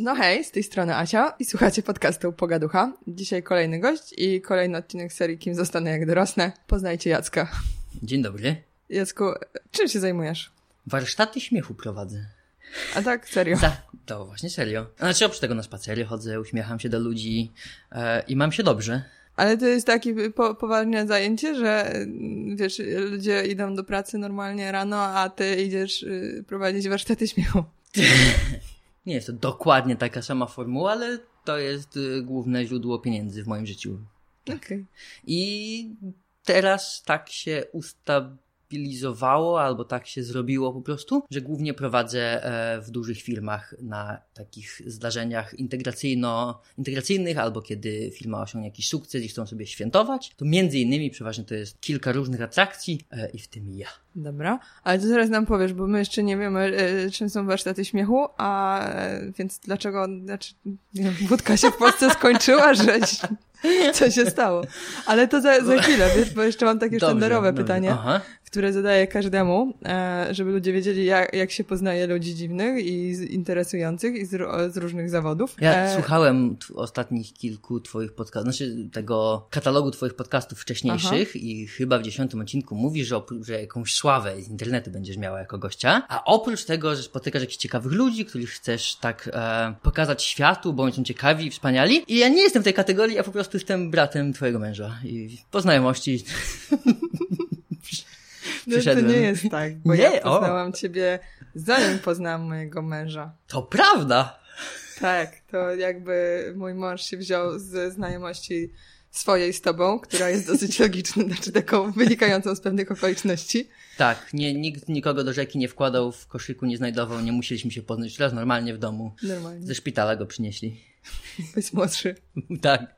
No hej, z tej strony Asia i słuchacie podcastu Pogaducha. Dzisiaj kolejny gość i kolejny odcinek serii Kim zostanę jak dorosnę. Poznajcie Jacka. Dzień dobry. Jacku, czym się zajmujesz? Warsztaty śmiechu prowadzę. A tak, serio? Za, to właśnie serio. Znaczy oprócz tego na spacery chodzę, uśmiecham się do ludzi e, i mam się dobrze. Ale to jest takie po, poważne zajęcie, że wiesz, ludzie idą do pracy normalnie rano, a ty idziesz y, prowadzić warsztaty śmiechu. Nie jest to dokładnie taka sama formuła, ale to jest y, główne źródło pieniędzy w moim życiu. Okej. Okay. I teraz tak się ustabilizowało, albo tak się zrobiło po prostu, że głównie prowadzę e, w dużych firmach na takich zdarzeniach integracyjno, integracyjnych, albo kiedy firma osiągnie jakiś sukces i chcą sobie świętować. To między innymi przeważnie to jest kilka różnych atrakcji e, i w tym ja. Dobra, ale to zaraz nam powiesz, bo my jeszcze nie wiemy, e, czym są warsztaty śmiechu, a więc dlaczego, znaczy, wódka się w Polsce skończyła, że co się stało. Ale to za, za chwilę, wiesz, bo jeszcze mam takie sztandarowe pytanie, Aha. które zadaję każdemu, e, żeby ludzie wiedzieli, jak, jak się poznaje ludzi dziwnych i interesujących i z, z różnych zawodów. Ja e... słuchałem ostatnich kilku twoich podcastów, znaczy tego katalogu twoich podcastów wcześniejszych Aha. i chyba w dziesiątym odcinku mówisz, że, że jakąś sławę z internetu będziesz miała jako gościa, a oprócz tego, że spotykasz jakichś ciekawych ludzi, których chcesz tak e, pokazać światu, bo oni są ciekawi i wspaniali i ja nie jestem w tej kategorii, ja po prostu jestem bratem twojego męża i po znajomości no, to nie jest tak, bo nie, ja poznałam o. ciebie zanim poznałam mojego męża. To prawda! Tak, to jakby mój mąż się wziął ze znajomości swojej z tobą, która jest dosyć logiczna, znaczy taką wynikającą z pewnych okoliczności. Tak, nie, nikt nikogo do rzeki nie wkładał, w koszyku nie znajdował, nie musieliśmy się poznać raz normalnie w domu. Normalnie. Ze szpitala go przynieśli. Być młodszy. tak.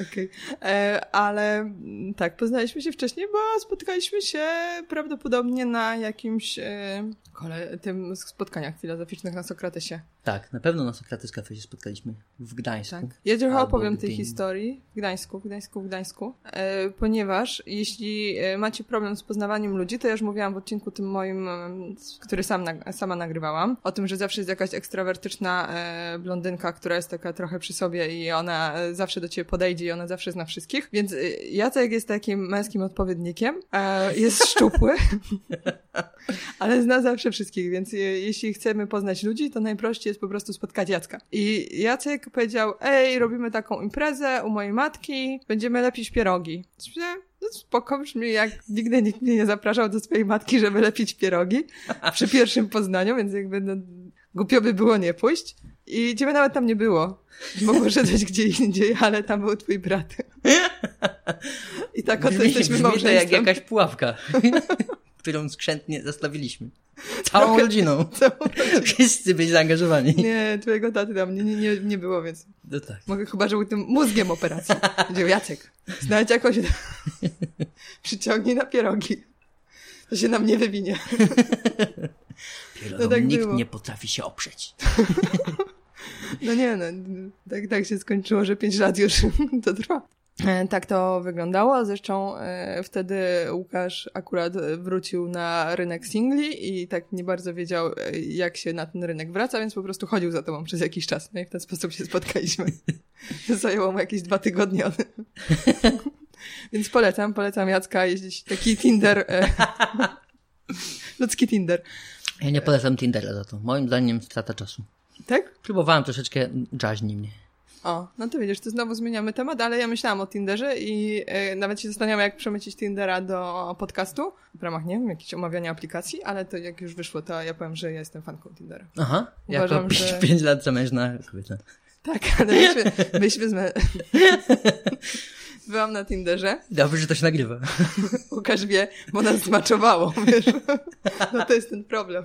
okay. E, ale mm, tak, poznaliśmy się wcześniej, bo spotkaliśmy się prawdopodobnie na jakimś e, kole, tym spotkaniach filozoficznych na Sokratesie. Tak, na pewno na Sokrates Cafe się spotkaliśmy w Gdańsku. Tak. Ja trochę opowiem tej historii w Gdańsku, w Gdańsku, w Gdańsku, e, ponieważ jeśli e, macie problem z poznawaniem ludzi, to ja już mówiłam w odcinku tym moim, który sam, sama nagrywałam, o tym, że zawsze jest jakaś ekstrawertyczna e, blondynka, która jest taka trochę przy sobie i ona e, zawsze do ciebie podejdzie i ona zawsze zna wszystkich, więc e, Jacek jest takim męskim odpowiednikiem, jest szczupły, ale zna zawsze wszystkich, więc jeśli chcemy poznać ludzi, to najprościej jest po prostu spotkać Jacka. I Jacek powiedział, ej, robimy taką imprezę u mojej matki, będziemy lepić pierogi. No spoko, brzmi jak nigdy nikt mnie nie zapraszał do swojej matki, żeby lepić pierogi przy pierwszym poznaniu, więc jakby no, głupio by było nie pójść. I ciebie nawet tam nie było. Mogło szedłeś gdzie indziej, ale tam był twój brat. I tak oto jesteśmy małżeństwem. to jak jakaś pułapka którą skrzętnie zastawiliśmy. Całą Trochę, rodziną. Całą rodziną. Wszyscy byli zaangażowani. Nie, twojego taty tam nie, nie, nie było, więc no tak. mogę chyba, że był tym mózgiem operacji. Powiedział, Jacek, znajdź jakoś przyciągnij na pierogi. To się nam nie wywinie. Pierogom no tak nikt było. nie potrafi się oprzeć. No nie, no, tak, tak się skończyło, że pięć lat już to trwa. E, tak to wyglądało. Zresztą e, wtedy Łukasz akurat wrócił na rynek singli i tak nie bardzo wiedział, e, jak się na ten rynek wraca, więc po prostu chodził za tobą przez jakiś czas. No i w ten sposób się spotkaliśmy. Zajęło mu jakieś dwa tygodnie. więc polecam, polecam Jacka jeździć taki Tinder. Ludzki Tinder. Ja nie polecam Tindera za to. Moim zdaniem strata czasu. Tak? Próbowałem troszeczkę, jaźni mnie. O, no to widzisz, to znowu zmieniamy temat, ale ja myślałam o Tinderze i e, nawet się zastanawiam, jak przemycić Tindera do podcastu w ramach, nie wiem, jakiegoś omawiania aplikacji, ale to jak już wyszło, to ja powiem, że ja jestem fanką Tindera. Aha, Uważam, jako że... 5 lat zamężna kobieta. Tak, ale myśmy, myśmy z... Byłam na Tinderze. Dobrze, że to się nagrywa. Łukasz wie, bo nas zmaczowało, wiesz. No to jest ten problem.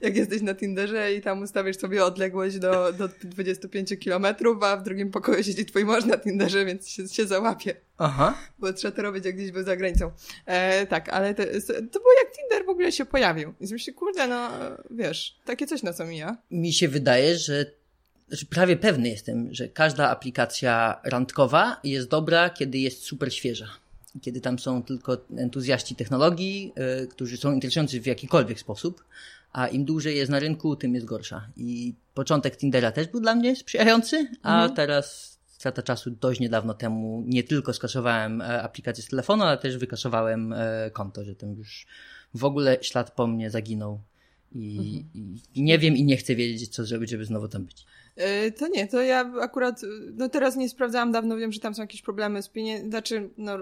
Jak jesteś na Tinderze i tam ustawisz sobie odległość do, do 25 kilometrów, a w drugim pokoju siedzi twój mąż na Tinderze, więc się, się załapie. Aha. Bo trzeba to robić, jak gdzieś był za granicą. E, tak, ale to, to było jak Tinder w ogóle się pojawił. I myślę, kurde, no wiesz, takie coś na co mija. Mi się wydaje, że znaczy prawie pewny jestem, że każda aplikacja randkowa jest dobra, kiedy jest super świeża. Kiedy tam są tylko entuzjaści technologii, yy, którzy są interesujący w jakikolwiek sposób, a im dłużej jest na rynku, tym jest gorsza. I początek Tindera też był dla mnie sprzyjający, a mhm. teraz strata czasu dość niedawno temu nie tylko skasowałem e, aplikację z telefonu, ale też wykasowałem e, konto, że ten już w ogóle ślad po mnie zaginął. I, mhm. i nie wiem i nie chcę wiedzieć, co zrobić, żeby znowu tam być. E, to nie, to ja akurat, no teraz nie sprawdzałam dawno, wiem, że tam są jakieś problemy z pieniędzmi, znaczy, no,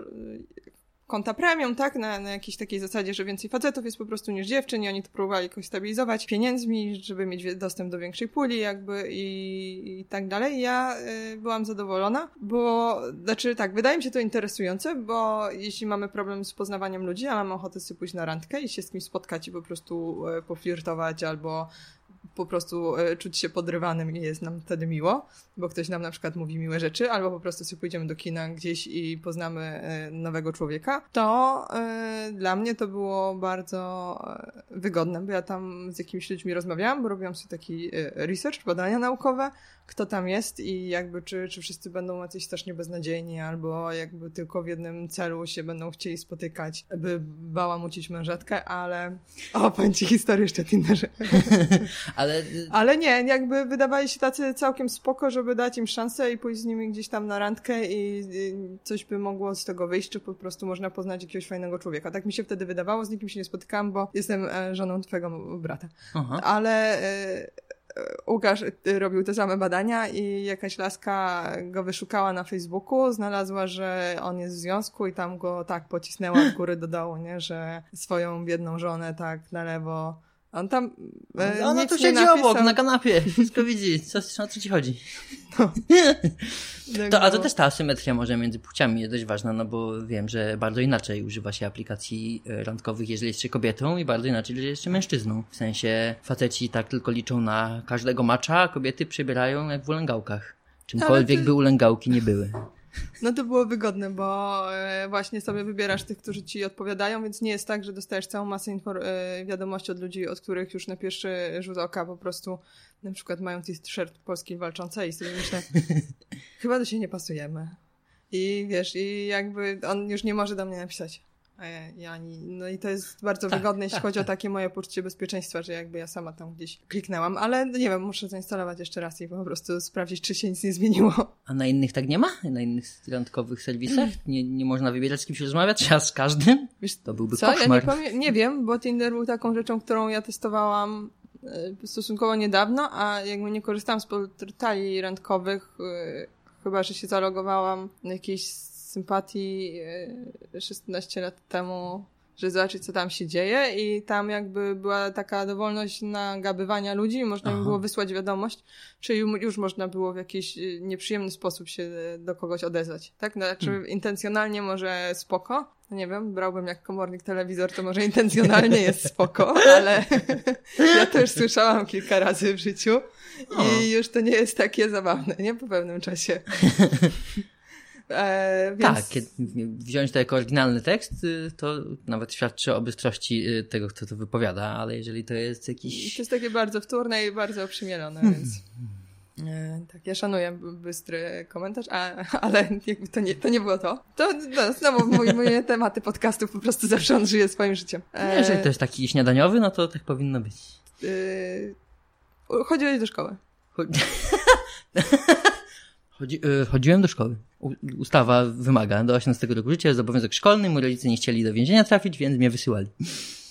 konta premium, tak? Na, na jakiejś takiej zasadzie, że więcej facetów jest po prostu niż dziewczyn i oni to próbowali jakoś stabilizować pieniędzmi, żeby mieć dostęp do większej puli jakby i, i tak dalej. Ja y, byłam zadowolona, bo, znaczy tak, wydaje mi się to interesujące, bo jeśli mamy problem z poznawaniem ludzi, a mamy ochotę sobie pójść na randkę i się z kimś spotkać i po prostu y, poflirtować albo po prostu e, czuć się podrywanym i jest nam wtedy miło, bo ktoś nam na przykład mówi miłe rzeczy, albo po prostu sobie pójdziemy do kina gdzieś i poznamy e, nowego człowieka, to y, dla mnie to było bardzo wygodne, bo ja tam z jakimiś ludźmi rozmawiałam, bo robiłam sobie taki research, badania naukowe, kto tam jest i jakby czy, czy wszyscy będą jacyś strasznie beznadziejni, albo jakby tylko w jednym celu się będą chcieli spotykać, by bałamucić mężatkę, ale o, powiem ci historię jeszcze Tinderze. ale... ale nie, jakby wydawali się tacy całkiem spoko, żeby dać im szansę i pójść z nimi gdzieś tam na randkę i, i coś by mogło z tego wyjść, czy po prostu można poznać jakiegoś fajnego człowieka. Tak mi się wtedy wydawało, z nikim się nie spotykałam, bo jestem e, żoną twojego brata. Aha. Ale e, Łukasz y, robił te same badania i jakaś laska go wyszukała na Facebooku, znalazła, że on jest w związku i tam go tak pocisnęła w góry do dołu, nie? że swoją biedną żonę tak na lewo on tam. E, Ona tu siedzi obok, na kanapie. Wszystko widzi. Co, o co ci chodzi? No. to, a to też ta asymetria może między płciami jest dość ważna, no bo wiem, że bardzo inaczej używa się aplikacji e, randkowych, jeżeli jest się kobietą i bardzo inaczej, jeżeli jest się mężczyzną. W sensie faceci tak tylko liczą na każdego macza, a kobiety przybierają jak w ulęgałkach. Czymkolwiek ty... by ulęgałki nie były. No to było wygodne, bo e, właśnie sobie wybierasz tych, którzy ci odpowiadają, więc nie jest tak, że dostajesz całą masę e, wiadomości od ludzi, od których już na pierwszy rzut oka po prostu na przykład mają t-shirt polskiej walczącej i sobie myślę, chyba do siebie nie pasujemy. I wiesz, i jakby on już nie może do mnie napisać i ani, no i to jest bardzo tak, wygodne, jeśli tak, chodzi tak. o takie moje poczucie bezpieczeństwa, że jakby ja sama tam gdzieś kliknęłam, ale nie wiem, muszę zainstalować jeszcze raz i po prostu sprawdzić, czy się nic nie zmieniło. A na innych tak nie ma? Na innych randkowych serwisach? Nie, nie można wybierać z kimś rozmawiać? A z każdym? Wiesz, to byłby co? koszmar. Ja nie, nie wiem, bo Tinder był taką rzeczą, którą ja testowałam e, stosunkowo niedawno, a jakby nie korzystałam z portali randkowych, e, chyba, że się zalogowałam na jakieś sympatii 16 e, lat temu, żeby zobaczyć, co tam się dzieje i tam jakby była taka dowolność nagabywania ludzi, można Aha. im było wysłać wiadomość, czy już można było w jakiś e, nieprzyjemny sposób się do kogoś odezwać, tak? Znaczy hmm. intencjonalnie może spoko, no nie wiem, brałbym jak komornik telewizor, to może intencjonalnie jest spoko, ale ja to już słyszałam kilka razy w życiu i już to nie jest takie zabawne, nie? Po pewnym czasie. E, więc... Tak, kiedy wziąć to jako oryginalny tekst, y, to nawet świadczy o bystrości y, tego, kto to wypowiada, ale jeżeli to jest jakiś... To jest takie bardzo wtórne i bardzo oprzemielone, hmm. więc... E, tak, ja szanuję bystry komentarz, a, ale jakby to nie, to nie było to. To no, znowu mój, moje tematy podcastów po prostu zawsze on żyje swoim życiem. E... Jeżeli to jest taki śniadaniowy, no to tak powinno być. Yy... Chodziłeś do szkoły. Chodzi, yy, chodziłem do szkoły. Ustawa wymaga do 18 roku życia, jest obowiązek szkolny, moi rodzice nie chcieli do więzienia trafić, więc mnie wysyłali.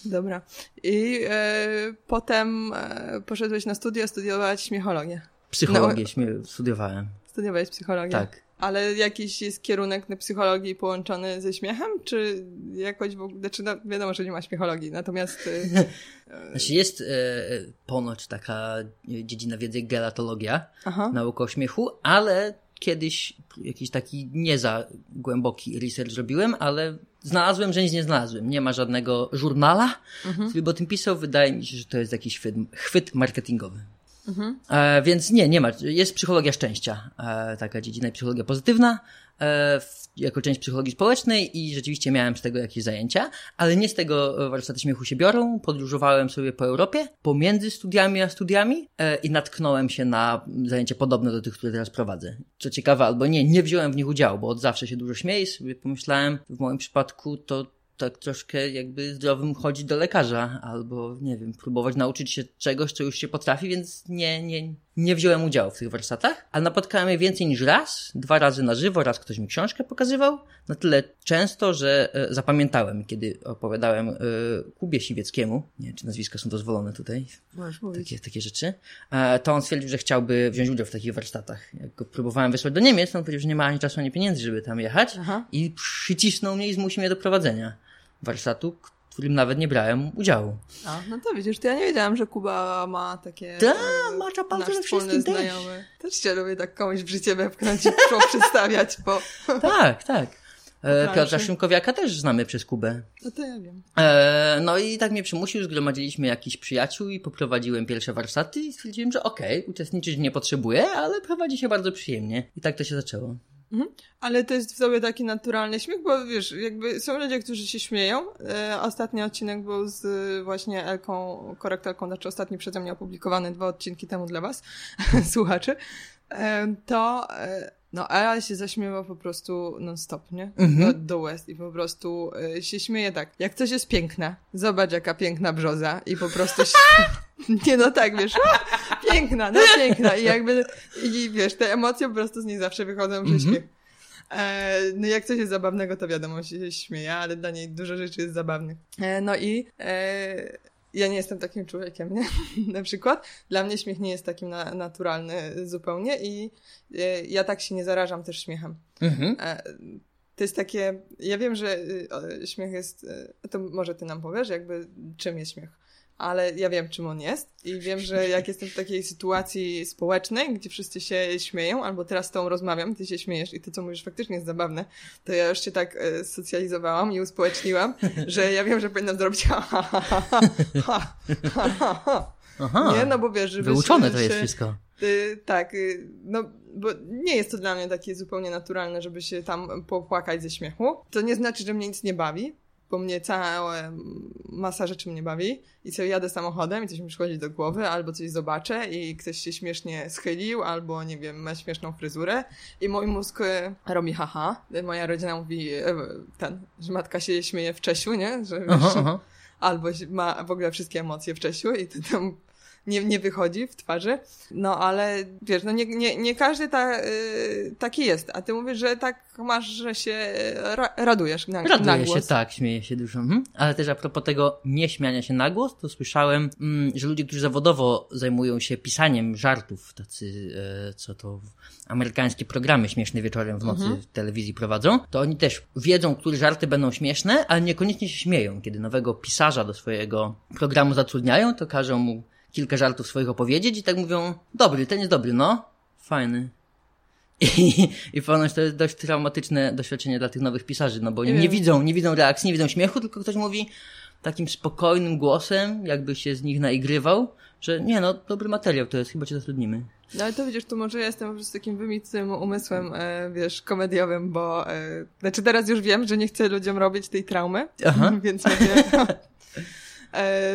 Dobra. I e, potem e, poszedłeś na studia studiować śmiechologię. Psychologię no, studiowałem. Studiowałeś psychologię? Tak. Ale jakiś jest kierunek na psychologii połączony ze śmiechem, czy jakoś w ogóle, znaczy no, wiadomo, że nie ma śmiechologii, natomiast... E, znaczy jest e, ponoć taka dziedzina wiedzy gelatologia, Aha. nauka o śmiechu, ale kiedyś jakiś taki nie za głęboki research robiłem, ale znalazłem, że nic nie znalazłem. Nie ma żadnego żurnala, mhm. który by o tym pisał. Wydaje mi się, że to jest jakiś chwyt, chwyt marketingowy. Mhm. E, więc nie, nie ma. Jest psychologia szczęścia, e, taka dziedzina psychologia pozytywna, e, w, jako część psychologii społecznej i rzeczywiście miałem z tego jakieś zajęcia, ale nie z tego e, warsztaty śmiechu się biorą. Podróżowałem sobie po Europie pomiędzy studiami a studiami e, i natknąłem się na zajęcia podobne do tych, które teraz prowadzę. Co ciekawe, albo nie, nie wziąłem w nich udziału, bo od zawsze się dużo śmieję sobie pomyślałem, w moim przypadku to tak troszkę jakby zdrowym chodzić do lekarza, albo nie wiem, próbować nauczyć się czegoś, co już się potrafi, więc nie, nie, nie wziąłem udziału w tych warsztatach, ale napotkałem je więcej niż raz, dwa razy na żywo, raz ktoś mi książkę pokazywał, na tyle często, że e, zapamiętałem, kiedy opowiadałem e, Kubie Siwieckiemu, nie wiem, czy nazwiska są dozwolone tutaj, takie, takie rzeczy, e, to on stwierdził, że chciałby wziąć udział w takich warsztatach. Jak go próbowałem wysłać do Niemiec, on powiedział, że nie ma ani czasu, ani pieniędzy, żeby tam jechać. Aha. i przycisnął mnie i zmusił mnie do prowadzenia warsztatu, w którym nawet nie brałem udziału. A, no to widzisz, to ja nie wiedziałam, że Kuba ma takie... Da, e, macza we wspólny wszystkim też. znajomy. Też cię lubię tak komuś w życie wepchnąć i przedstawiać, bo... Tak, tak. E. Piotra Szymkowiaka też znamy przez Kubę. No to ja wiem. E, no i tak mnie przymusił, zgromadziliśmy jakichś przyjaciół i poprowadziłem pierwsze warsztaty i stwierdziłem, że okej, uczestniczyć nie potrzebuję, ale prowadzi się bardzo przyjemnie. I tak to się zaczęło. Ale to jest w sobie taki naturalny śmiech, bo wiesz, jakby są ludzie, którzy się śmieją. E, ostatni odcinek był z e, właśnie Elką, korektorką, znaczy ostatni przeze mnie opublikowany dwa odcinki temu dla was, słuchaczy. E, to, e, no Ela się zaśmiewa po prostu non-stop, nie? Mhm. Do, do łez i po prostu e, się śmieje tak. Jak coś jest piękne, zobacz jaka piękna brzoza i po prostu się... Nie no tak, wiesz, piękna, no piękna i jakby, i wiesz, te emocje po prostu z niej zawsze wychodzą przez Mhm. śmiech. E, no jak coś jest zabawnego, to wiadomo, się śmieje, ale dla niej dużo rzeczy jest zabawnych. E, no i e, ja nie jestem takim człowiekiem, nie? na przykład. Dla mnie śmiech nie jest takim na, naturalny zupełnie i e, ja tak się nie zarażam też śmiechem. Mhm. E, to jest takie, ja wiem, że o, śmiech jest, y, to może ty nam powiesz, jakby czym jest śmiech. Ale ja wiem, czym on jest i wiem, że jak jestem w takiej sytuacji społecznej, gdzie wszyscy się śmieją, albo teraz z tą rozmawiam, ty się śmiejesz i to, co mówisz, faktycznie jest zabawne, to ja już się tak e, socjalizowałam i uspołeczniłam, że ja wiem, że powinnam zrobić ha, ha, ha, ha, ha, ha, ha, ha. Aha. Nie, no bo wiesz, żeby Wyuczone się, to jest się, wszystko. Y, tak, y, no bo nie jest to dla mnie takie zupełnie naturalne, żeby się tam popłakać ze śmiechu. To nie znaczy, że mnie nic nie bawi, bo mnie cała masa rzeczy mnie bawi i sobie jadę samochodem i coś mi przychodzi do głowy, albo coś zobaczę i ktoś się śmiesznie schylił, albo nie wiem, ma śmieszną fryzurę i mój mózg y, robi haha. Moja rodzina mówi y, ten, że matka się śmieje w Czesiu, nie? Że wiesz, Aha, aha. albo ma w ogóle wszystkie emocje w Czesiu i to tam nie, nie wychodzi w twarzy. No ale wiesz, no nie, nie, nie każdy ta, y, taki jest, a ty mówisz, że tak masz, że się ra, radujesz na, na Raduję głos. się, tak, śmieję się dużo. Mhm. Ale też a propos tego nieśmiania się na głos, to słyszałem, mm, że ludzie, którzy zawodowo zajmują się pisaniem żartów, tacy, e, co to amerykańskie programy śmieszne wieczorem w nocy Mhm. w telewizji prowadzą, to oni też wiedzą, które żarty będą śmieszne, ale niekoniecznie się śmieją. Kiedy nowego pisarza do swojego programu zatrudniają, to każą mu kilka żartów swoich opowiedzieć i tak mówią, dobry, ten jest dobry, no, fajny. I, I ponoć to jest dość traumatyczne doświadczenie dla tych nowych pisarzy, no bo Nie nie, widzą, nie widzą reakcji, nie widzą śmiechu, tylko ktoś mówi takim spokojnym głosem, jakby się z nich naigrywał, że nie no, dobry materiał to jest, chyba cię zatrudnimy. No ale to widzisz, tu może ja jestem po prostu takim wymitym umysłem, e, wiesz, komediowym, bo e, znaczy teraz już wiem, że nie chcę ludziom robić tej traumy, Aha. więc mówię,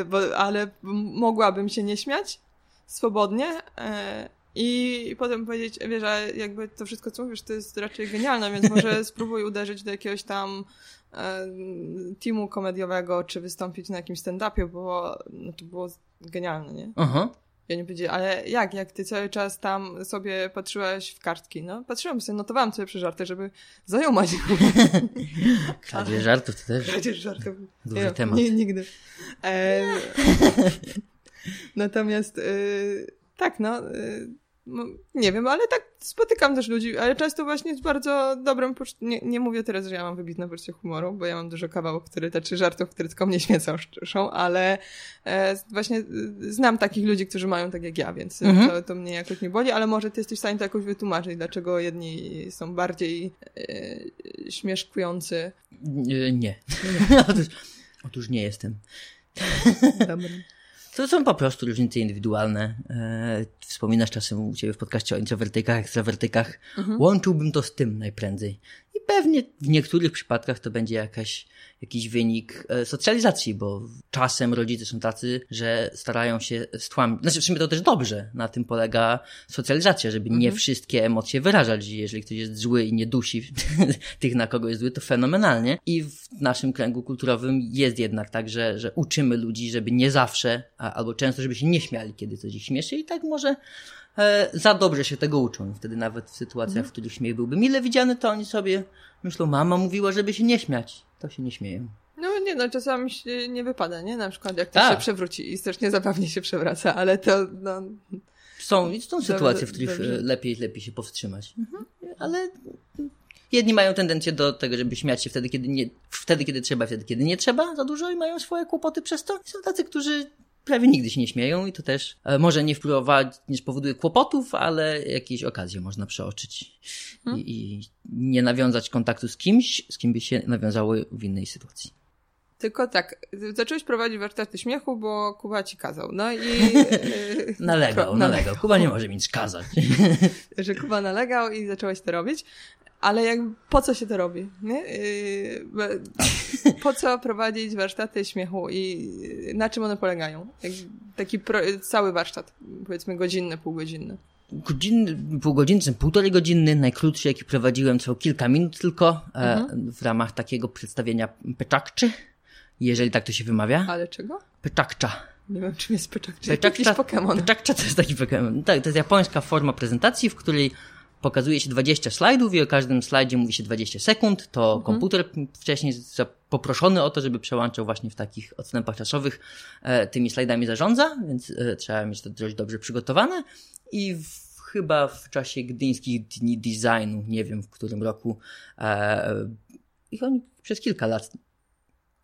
bo, ale mogłabym się nie śmiać swobodnie e, i potem powiedzieć, wiesz, a jakby to wszystko, co mówisz, to jest raczej genialne, więc może spróbuj uderzyć do jakiegoś tam e, teamu komediowego, czy wystąpić na jakimś stand-upie, bo no, to było genialne, nie? Aha. I oni powiedzieli, ale jak, jak ty cały czas tam sobie patrzyłaś w kartki? No, patrzyłam sobie, notowałam sobie przeżarty, żeby zajumać. Kradzież żartów to też Przecież żartów. duży Nie, temat. Nie, nigdy. E, natomiast y, tak, no, y, no, nie wiem, ale tak spotykam też ludzi, ale często właśnie z bardzo dobrym poczu- nie, nie mówię teraz, że ja mam wybitne poczucie humoru, bo ja mam dużo kawałów, które, czy żartów, które tylko mnie śmieszą, ale e, właśnie y, znam takich ludzi, którzy mają tak jak ja, więc Mhm. to, to mnie jakoś nie boli, ale może ty jesteś w stanie to jakoś wytłumaczyć, dlaczego jedni są bardziej e, śmieszkujący. Nie. nie. otóż, otóż nie jestem. Dobra. To są po prostu różnice indywidualne. E, wspominasz czasem u Ciebie w podcaście o introwertykach, ekstrawertykach. Mhm. Łączyłbym to z tym najprędzej. Pewnie w niektórych przypadkach to będzie jakaś jakiś wynik e, socjalizacji, bo czasem rodzice są tacy, że starają się stłamić. Znaczy, w sumie to też dobrze. Na tym polega socjalizacja, żeby nie mhm. wszystkie emocje wyrażać. Jeżeli ktoś jest zły i nie dusi tych, na kogo jest zły, to fenomenalnie. I w naszym kręgu kulturowym jest jednak tak, że, że uczymy ludzi, żeby nie zawsze, albo często, żeby się nie śmiali, kiedy coś ich śmieszy i tak może za dobrze się tego uczą. Wtedy nawet w sytuacjach, mhm. w których śmiech byłby mile widziany, to oni sobie myślą, mama mówiła, żeby się nie śmiać to się nie śmieją. No nie, no czasami się nie wypada, nie? Na przykład jak to tak. się przewróci i strasznie zabawnie się przewraca, ale to no... Są, są sytuacje, w których dobrze. lepiej, lepiej się powstrzymać. Mhm. Ale jedni mają tendencję do tego, żeby śmiać się wtedy, kiedy nie, wtedy, kiedy trzeba, wtedy, kiedy nie trzeba za dużo i mają swoje kłopoty przez to. I są tacy, którzy prawie nigdy się nie śmieją i to też e, może nie wprowadzi, nie spowoduje kłopotów, ale jakieś okazje można przeoczyć hmm. I, i, nie nawiązać kontaktu z kimś, z kim by się nawiązały w innej sytuacji. Tylko tak, zacząłeś prowadzić warsztaty śmiechu, bo Kuba ci kazał. No i. nalegał, nalegał. Kuba nie może mi nic kazać. że Kuba nalegał i zacząłeś to robić ale jak, po co się to robi? Nie? Yy, po co prowadzić warsztaty śmiechu i na czym one polegają? taki pro, cały warsztat, powiedzmy godzinny, półgodzinny. Godzinny, półgodzinny, półtorej godziny, najkrótszy jaki prowadziłem trwał kilka minut tylko e, mhm. w ramach takiego przedstawienia peczakczy, jeżeli tak to się wymawia. Ale czego? Peczakcza. Nie wiem, czym jest peczakcza. Peczakcza. Peczakcza to jest taki Pokémon. Tak, to jest japońska forma prezentacji, w której pokazuje się 20 slajdów i o każdym slajdzie mówi się 20 sekund, to mhm. komputer wcześniej poproszony o to, żeby przełączał właśnie w takich odstępach czasowych e, tymi slajdami zarządza, więc e, trzeba mieć to dość dobrze przygotowane i w, chyba w czasie gdyńskich dni designu, nie wiem w którym roku, e, i oni przez kilka lat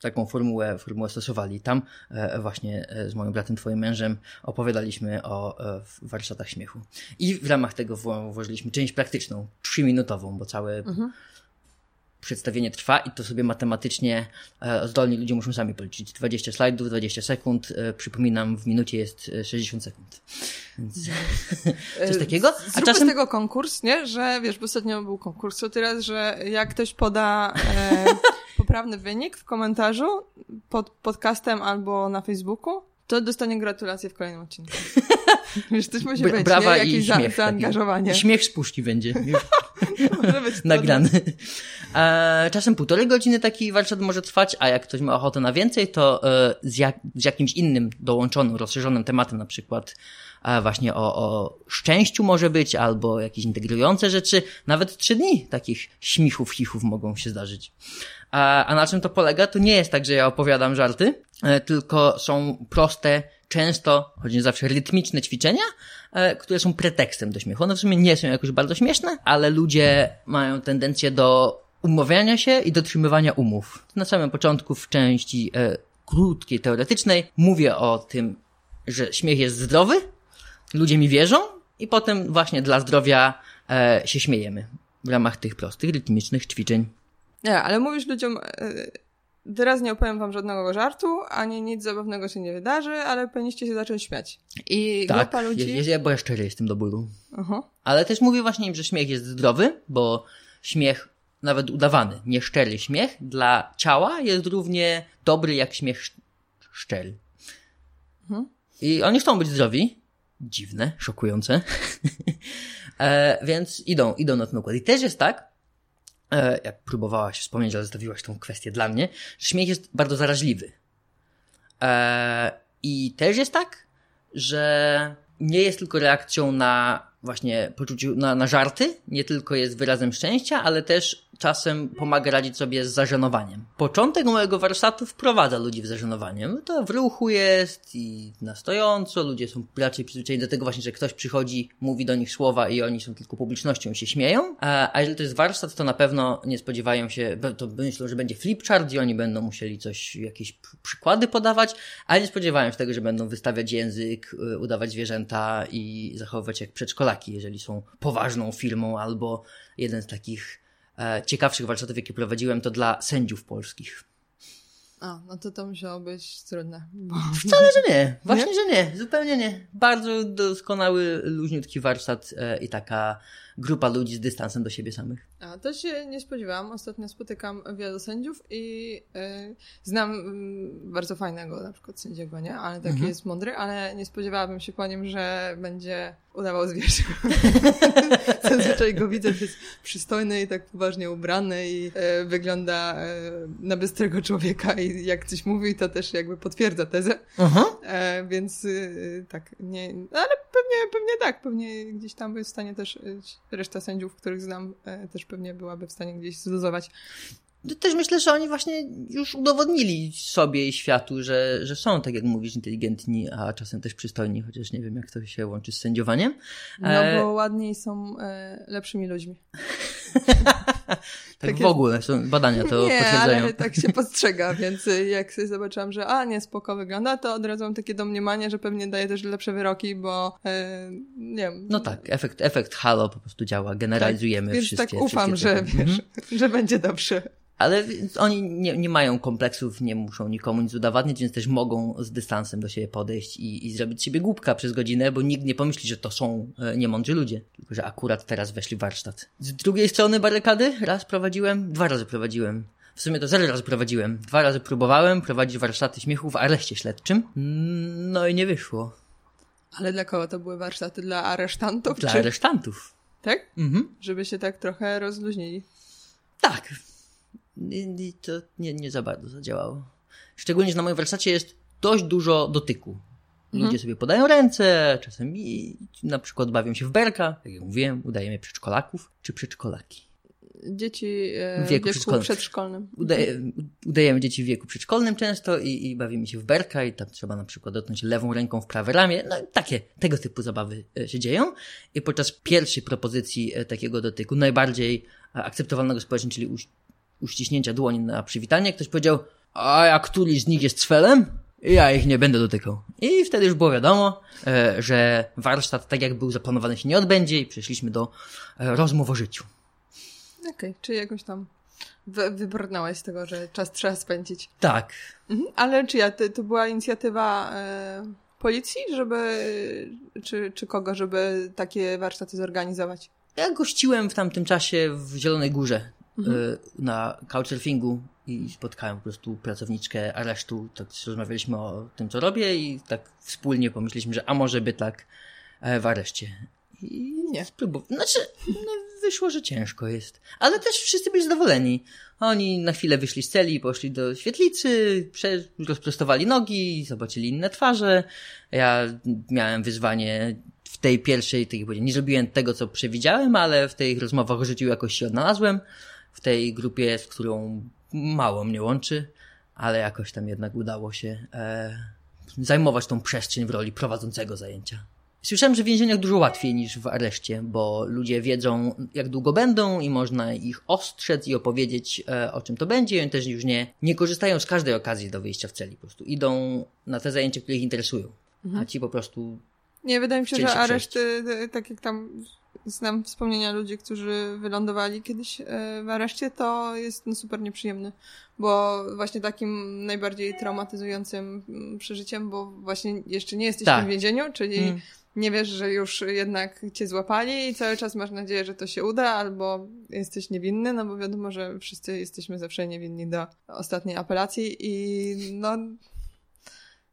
taką formułę, formułę stosowali. Tam e, właśnie e, z moim bratem, twoim mężem opowiadaliśmy o e, warsztatach śmiechu. I w ramach tego włożyliśmy część praktyczną, trzyminutową, bo całe mhm. przedstawienie trwa i to sobie matematycznie zdolni ludzie muszą sami policzyć. 20 slajdów, 20 sekund. Przypominam, w minucie jest 60 sekund. Więc coś takiego. A Zróbmy czasem... z tego konkurs, nie? Że wiesz, bo ostatnio był konkurs, co teraz, że jak ktoś poda e, poprawny wynik w komentarzu pod podcastem albo na Facebooku, to dostanie gratulacje w kolejnym odcinku. Wiesz, coś musi być, Brawa nie? Jakieś i śmiech, za, zaangażowanie. Taki. Śmiech z puszki będzie. może być Nagrany. E, czasem półtorej godziny taki warsztat może trwać, a jak ktoś ma ochotę na więcej, to e, z, jak, z jakimś innym dołączonym, rozszerzonym tematem, na przykład e, właśnie o, o szczęściu może być, albo jakieś integrujące rzeczy, nawet trzy dni takich śmichów, chichów mogą się zdarzyć. A, a na czym to polega? To nie jest tak, że ja opowiadam żarty, e, tylko są proste, często, choć nie zawsze rytmiczne ćwiczenia, e, które są pretekstem do śmiechu. One w sumie nie są jakoś bardzo śmieszne, ale ludzie mają tendencję do umawiania się i dotrzymywania umów. Na samym początku w części e, krótkiej, teoretycznej mówię o tym, że śmiech jest zdrowy, ludzie mi wierzą i potem właśnie dla zdrowia e, się śmiejemy w ramach tych prostych, rytmicznych ćwiczeń. Nie, ale mówisz ludziom, e, teraz nie opowiem wam żadnego żartu, ani nic zabawnego się nie wydarzy, ale powinniście się zacząć śmiać. I tak, grupa ludzi... Ja, ja, bo ja szczery jestem do bólu. Uh-huh. Ale też mówię właśnie im, że śmiech jest zdrowy, bo śmiech, nawet udawany, nieszczery śmiech dla ciała jest równie dobry jak śmiech szczery. Uh-huh. I oni chcą być zdrowi. Dziwne, szokujące. e, więc idą, idą na ten układ. I też jest tak, jak próbowałaś wspomnieć, ale zostawiłaś tą kwestię dla mnie, że śmiech jest bardzo zaraźliwy. E, I też jest tak, że nie jest tylko reakcją na właśnie poczuciu, na, na żarty, nie tylko jest wyrazem szczęścia, ale też czasem pomaga radzić sobie z zażenowaniem. Początek mojego warsztatu wprowadza ludzi w zażenowanie. To w ruchu jest i na stojąco, ludzie są raczej przyzwyczajeni do tego właśnie, że ktoś przychodzi, mówi do nich słowa i oni są tylko publicznością i się śmieją. A, a jeżeli to jest warsztat, to na pewno nie spodziewają się, to myślą, że będzie flipchart i oni będą musieli coś, jakieś przykłady podawać, ale nie spodziewają się tego, że będą wystawiać język, y, udawać zwierzęta i zachowywać jak przedszkolaki, jeżeli są poważną firmą albo jeden z takich e, ciekawszych warsztatów, jakie prowadziłem, to dla sędziów polskich. A, no to to musiało być trudne. Bo... Wcale, że nie. Właśnie, nie? że nie. Zupełnie nie. Bardzo doskonały, luźniutki warsztat e, i taka grupa ludzi z dystansem do siebie samych. A, to się nie spodziewałam. Ostatnio spotykam wielu sędziów i yy, znam yy, bardzo fajnego na przykład sędziego, nie? Ale taki mhm. jest mądry, ale nie spodziewałabym się po nim, że będzie udawał zwierzę. Zazwyczaj go widzę, że jest przystojny i tak poważnie ubrany i yy, wygląda na bystrego człowieka i jak coś mówi, to też jakby potwierdza tezę. Mhm. więc tak, nie, ale pewnie, pewnie tak, pewnie gdzieś tam jest w stanie też reszta sędziów, których znam, e, też pewnie byłaby w stanie gdzieś zluzować. Też myślę, że oni właśnie już udowodnili sobie i światu, że, że są, tak jak mówisz, inteligentni, a czasem też przystojni, chociaż nie wiem, jak to się łączy z sędziowaniem. No e... bo ładniej są e, lepszymi ludźmi. tak, tak w ogóle są badania to nie, potwierdzają. ale tak się postrzega, więc jak sobie zobaczyłam, że a, nie, spoko wygląda, to od razu mam takie domniemanie, że pewnie daje też lepsze wyroki, bo e, nie wiem. No tak, efekt, efekt halo po prostu działa, generalizujemy tak, więc wszystkie. tak ufam, że, wiesz, mhm. że będzie dobrze. Ale oni nie, nie mają kompleksów, nie muszą nikomu nic udowadniać, więc też mogą z dystansem do siebie podejść i, i zrobić siebie głupka przez godzinę, bo nikt nie pomyśli, że to są e, niemądrzy ludzie, tylko że akurat teraz weszli w warsztat. Z drugiej strony barykady raz prowadziłem, dwa razy prowadziłem. W sumie to zero razy prowadziłem. Dwa razy próbowałem prowadzić warsztaty śmiechu w areszcie śledczym. No i nie wyszło. Ale dla kogo to były warsztaty? Dla aresztantów? Dla czy... aresztantów. Tak? Mhm. Żeby się tak trochę rozluźnili. Tak, i to nie, nie za bardzo zadziałało. Szczególnie, że na moim warsztacie jest dość dużo dotyku. Ludzie mhm. sobie podają ręce, czasem i na przykład bawią się w berka, jak ja mówiłem, udajemy przedszkolaków czy przedszkolaki. Dzieci e, w wieku, wieku przedszkolnym. przedszkolnym. Udaje, udajemy dzieci w wieku przedszkolnym często i, i bawimy się w berka i tam trzeba na przykład dotknąć lewą ręką w prawe ramię. No takie, tego typu zabawy e, się dzieją. I podczas pierwszej propozycji e, takiego dotyku, najbardziej akceptowalnego społecznie, czyli uściśnięcia dłoni na przywitanie, ktoś powiedział, a jak któryś z nich jest cfelem, ja ich nie będę dotykał. I wtedy już było wiadomo, e, że warsztat tak jak był zaplanowany się nie odbędzie i przeszliśmy do e, rozmów o życiu. Okej, okay, czy jakoś tam wy wybrnąłeś z tego, że czas trzeba spędzić. Tak. Mhm. Ale czy ja, to, to była inicjatywa e, policji, żeby, czy, czy kogo, żeby takie warsztaty zorganizować? Ja gościłem w tamtym czasie w Zielonej Górze mhm. Y, na couchsurfingu i spotkałem po prostu pracowniczkę aresztu, tak rozmawialiśmy o tym, co robię i tak wspólnie pomyśleliśmy, że a może by tak e, w areszcie. I nie, spróbowałem. Znaczy, no, wyszło, że ciężko jest. Ale też wszyscy byli zadowoleni. Oni na chwilę wyszli z celi, poszli do świetlicy, rozprostowali nogi, zobaczyli inne twarze. Ja miałem wyzwanie w tej pierwszej, tak jak nie zrobiłem tego, co przewidziałem, ale w tych rozmowach o życiu jakoś się odnalazłem w tej grupie, z którą mało mnie łączy, ale jakoś tam jednak udało się e, zajmować tą przestrzeń w roli prowadzącego zajęcia. Słyszałem, że w więzieniach dużo łatwiej niż w areszcie, bo ludzie wiedzą, jak długo będą i można ich ostrzec i opowiedzieć, e, o czym to będzie. I oni też już nie, nie korzystają z każdej okazji do wyjścia w celi. Po prostu idą na te zajęcia, które ich interesują. Mhm. A ci po prostu. Nie, wydaje mi się, że areszty, tak jak tam znam wspomnienia ludzi, którzy wylądowali kiedyś e, w areszcie, to jest no, super nieprzyjemny, bo właśnie takim najbardziej traumatyzującym mm, przeżyciem, bo właśnie jeszcze nie jesteś tak. w więzieniu, czyli mm. nie wiesz, że już jednak cię złapali i cały czas masz nadzieję, że to się uda, albo jesteś niewinny, no bo wiadomo, że wszyscy jesteśmy zawsze niewinni do ostatniej apelacji i no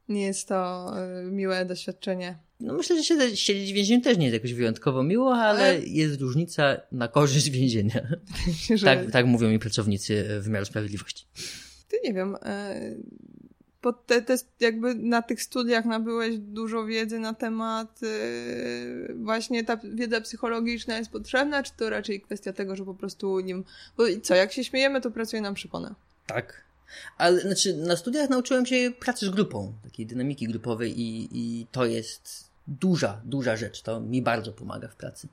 nie jest to e, miłe doświadczenie. No myślę, że siedzieć w więzieniu też nie jest jakoś wyjątkowo miło, ale, ale... jest różnica na korzyść więzienia. że... tak, tak mówią mi pracownicy wymiaru sprawiedliwości. Ty nie wiem. E, bo te, te, jakby na tych studiach nabyłeś dużo wiedzy na temat e, właśnie ta wiedza psychologiczna jest potrzebna, czy to raczej kwestia tego, że po prostu nim... Bo co, jak się śmiejemy, to pracuje nam przypona. Tak. Ale znaczy, na studiach nauczyłem się pracy z grupą, takiej dynamiki grupowej i, i to jest duża, duża rzecz. To mi bardzo pomaga w pracy.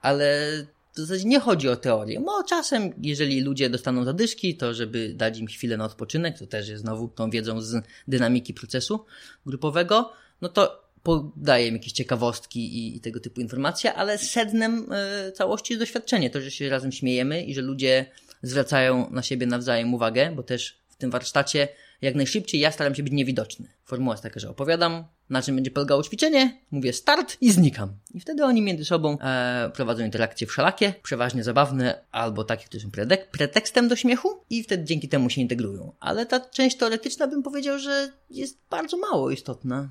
Ale w zasadzie nie chodzi o teorię. Bo czasem, jeżeli ludzie dostaną zadyszki, to żeby dać im chwilę na odpoczynek, to też jest znowu tą wiedzą z dynamiki procesu grupowego, no to podaję im jakieś ciekawostki i, i tego typu informacje, ale sednem y, całości jest doświadczenie. To, że się razem śmiejemy i że ludzie zwracają na siebie nawzajem uwagę, bo też tym warsztacie jak najszybciej ja staram się być niewidoczny. Formuła jest taka, że opowiadam, na czym będzie polegało ćwiczenie, mówię start i znikam. I wtedy oni między sobą e, prowadzą interakcje wszelakie, przeważnie zabawne, albo takie, które są predek- pretekstem do śmiechu i wtedy dzięki temu się integrują. Ale ta część teoretyczna bym powiedział, że jest bardzo mało istotna.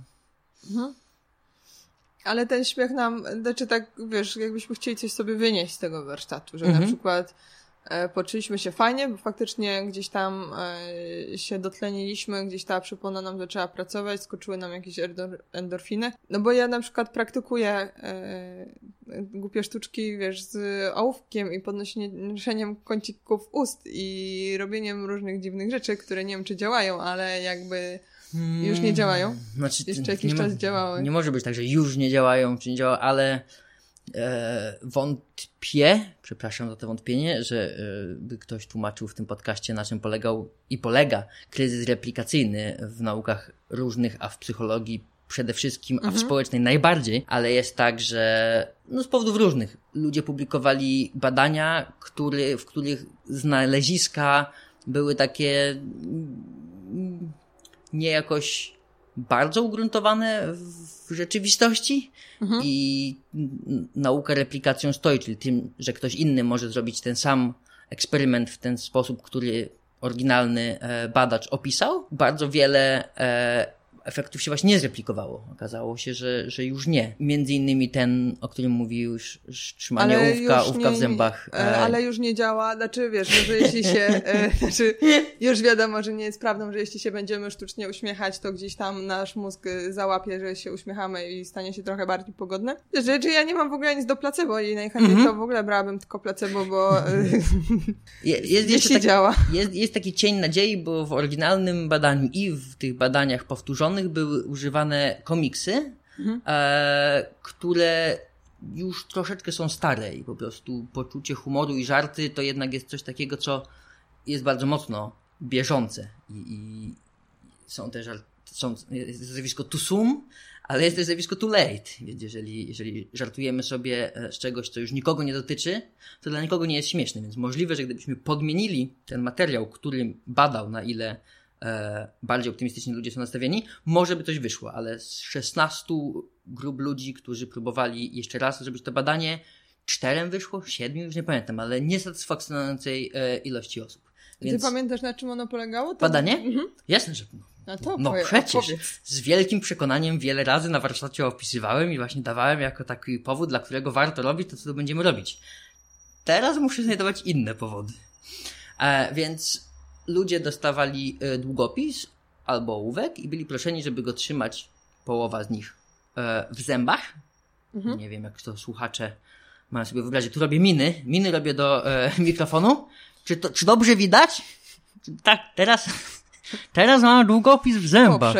Mhm. Ale ten śmiech nam, znaczy tak, wiesz, jakbyśmy chcieli coś sobie wynieść z tego warsztatu, że mhm. na przykład poczuliśmy się fajnie, bo faktycznie gdzieś tam e, się dotleniliśmy, gdzieś ta przypona nam zaczęła pracować, skoczyły nam jakieś endorfiny. No bo ja na przykład praktykuję e, głupie sztuczki, wiesz, z ołówkiem i podnoszeniem kącików ust i robieniem różnych dziwnych rzeczy, które nie wiem, czy działają, ale jakby już nie działają? Znaczy, Jeszcze jakiś czas działały. Nie może być tak, że już nie działają, czy nie działają, ale e, wątpię, przepraszam za to wątpienie, że e, by ktoś tłumaczył w tym podcaście, na czym polegał i polega kryzys replikacyjny w naukach różnych, a w psychologii przede wszystkim, a w mhm. społecznej najbardziej, ale jest tak, że no z powodów różnych ludzie publikowali badania, który, w których znaleziska były takie nie jakoś bardzo ugruntowane w rzeczywistości mhm. i nauka replikacją stoi, czyli tym, że ktoś inny może zrobić ten sam eksperyment w ten sposób, który oryginalny e, badacz opisał. Bardzo wiele e, efektów się właśnie nie zreplikowało. Okazało się, że, że już nie. Między innymi ten, o którym mówił już, trzymanie ale nie, w zębach. E, e, ale już nie działa, znaczy wiesz, no, że jeśli się, e, znaczy już wiadomo, że nie jest prawdą, że jeśli się będziemy sztucznie uśmiechać, to gdzieś tam nasz mózg załapie, że się uśmiechamy i stanie się trochę bardziej pogodne. Rzeczy ja nie mam w ogóle nic do placebo i najchętniej mm -hmm. to w ogóle brałabym tylko placebo, bo jest, jest, to działa. Jest, jest taki cień nadziei, bo w oryginalnym badaniu i w tych badaniach powtórzonych były używane komiksy, mhm. e, które już troszeczkę są stare i po prostu poczucie humoru i żarty to jednak jest coś takiego, co jest bardzo mocno bieżące i, i są też są, jest zjawisko too soon, ale jest też zjawisko too late, więc jeżeli, jeżeli żartujemy sobie e, z czegoś, co już nikogo nie dotyczy, to dla nikogo nie jest śmieszne, więc możliwe, że gdybyśmy podmienili ten materiał, który badał na ile e, bardziej optymistycznie ludzie są nastawieni, może by coś wyszło, ale z 16 grup ludzi, którzy próbowali jeszcze raz zrobić to badanie, czterem wyszło, siedmiu, już nie pamiętam, ale niesatysfakcjonującej e, ilości osób. Więc... Ty pamiętasz, na czym ono polegało? To... Badanie? Mhm. Jasne, że no, to no przecież opowiedz. z wielkim przekonaniem wiele razy na warsztacie opisywałem i właśnie dawałem jako taki powód, dla którego warto robić to, co będziemy robić. Teraz muszę znajdować inne powody. E, więc ludzie dostawali e, długopis albo ołówek i byli proszeni, żeby go trzymać, połowa z nich, e, w zębach. Mhm. Nie wiem, jak to słuchacze mają sobie wyobrazić. Tu robię miny. Miny robię do e, mikrofonu. Czy, to, czy dobrze widać? Tak, teraz Teraz mam długopis w zębach.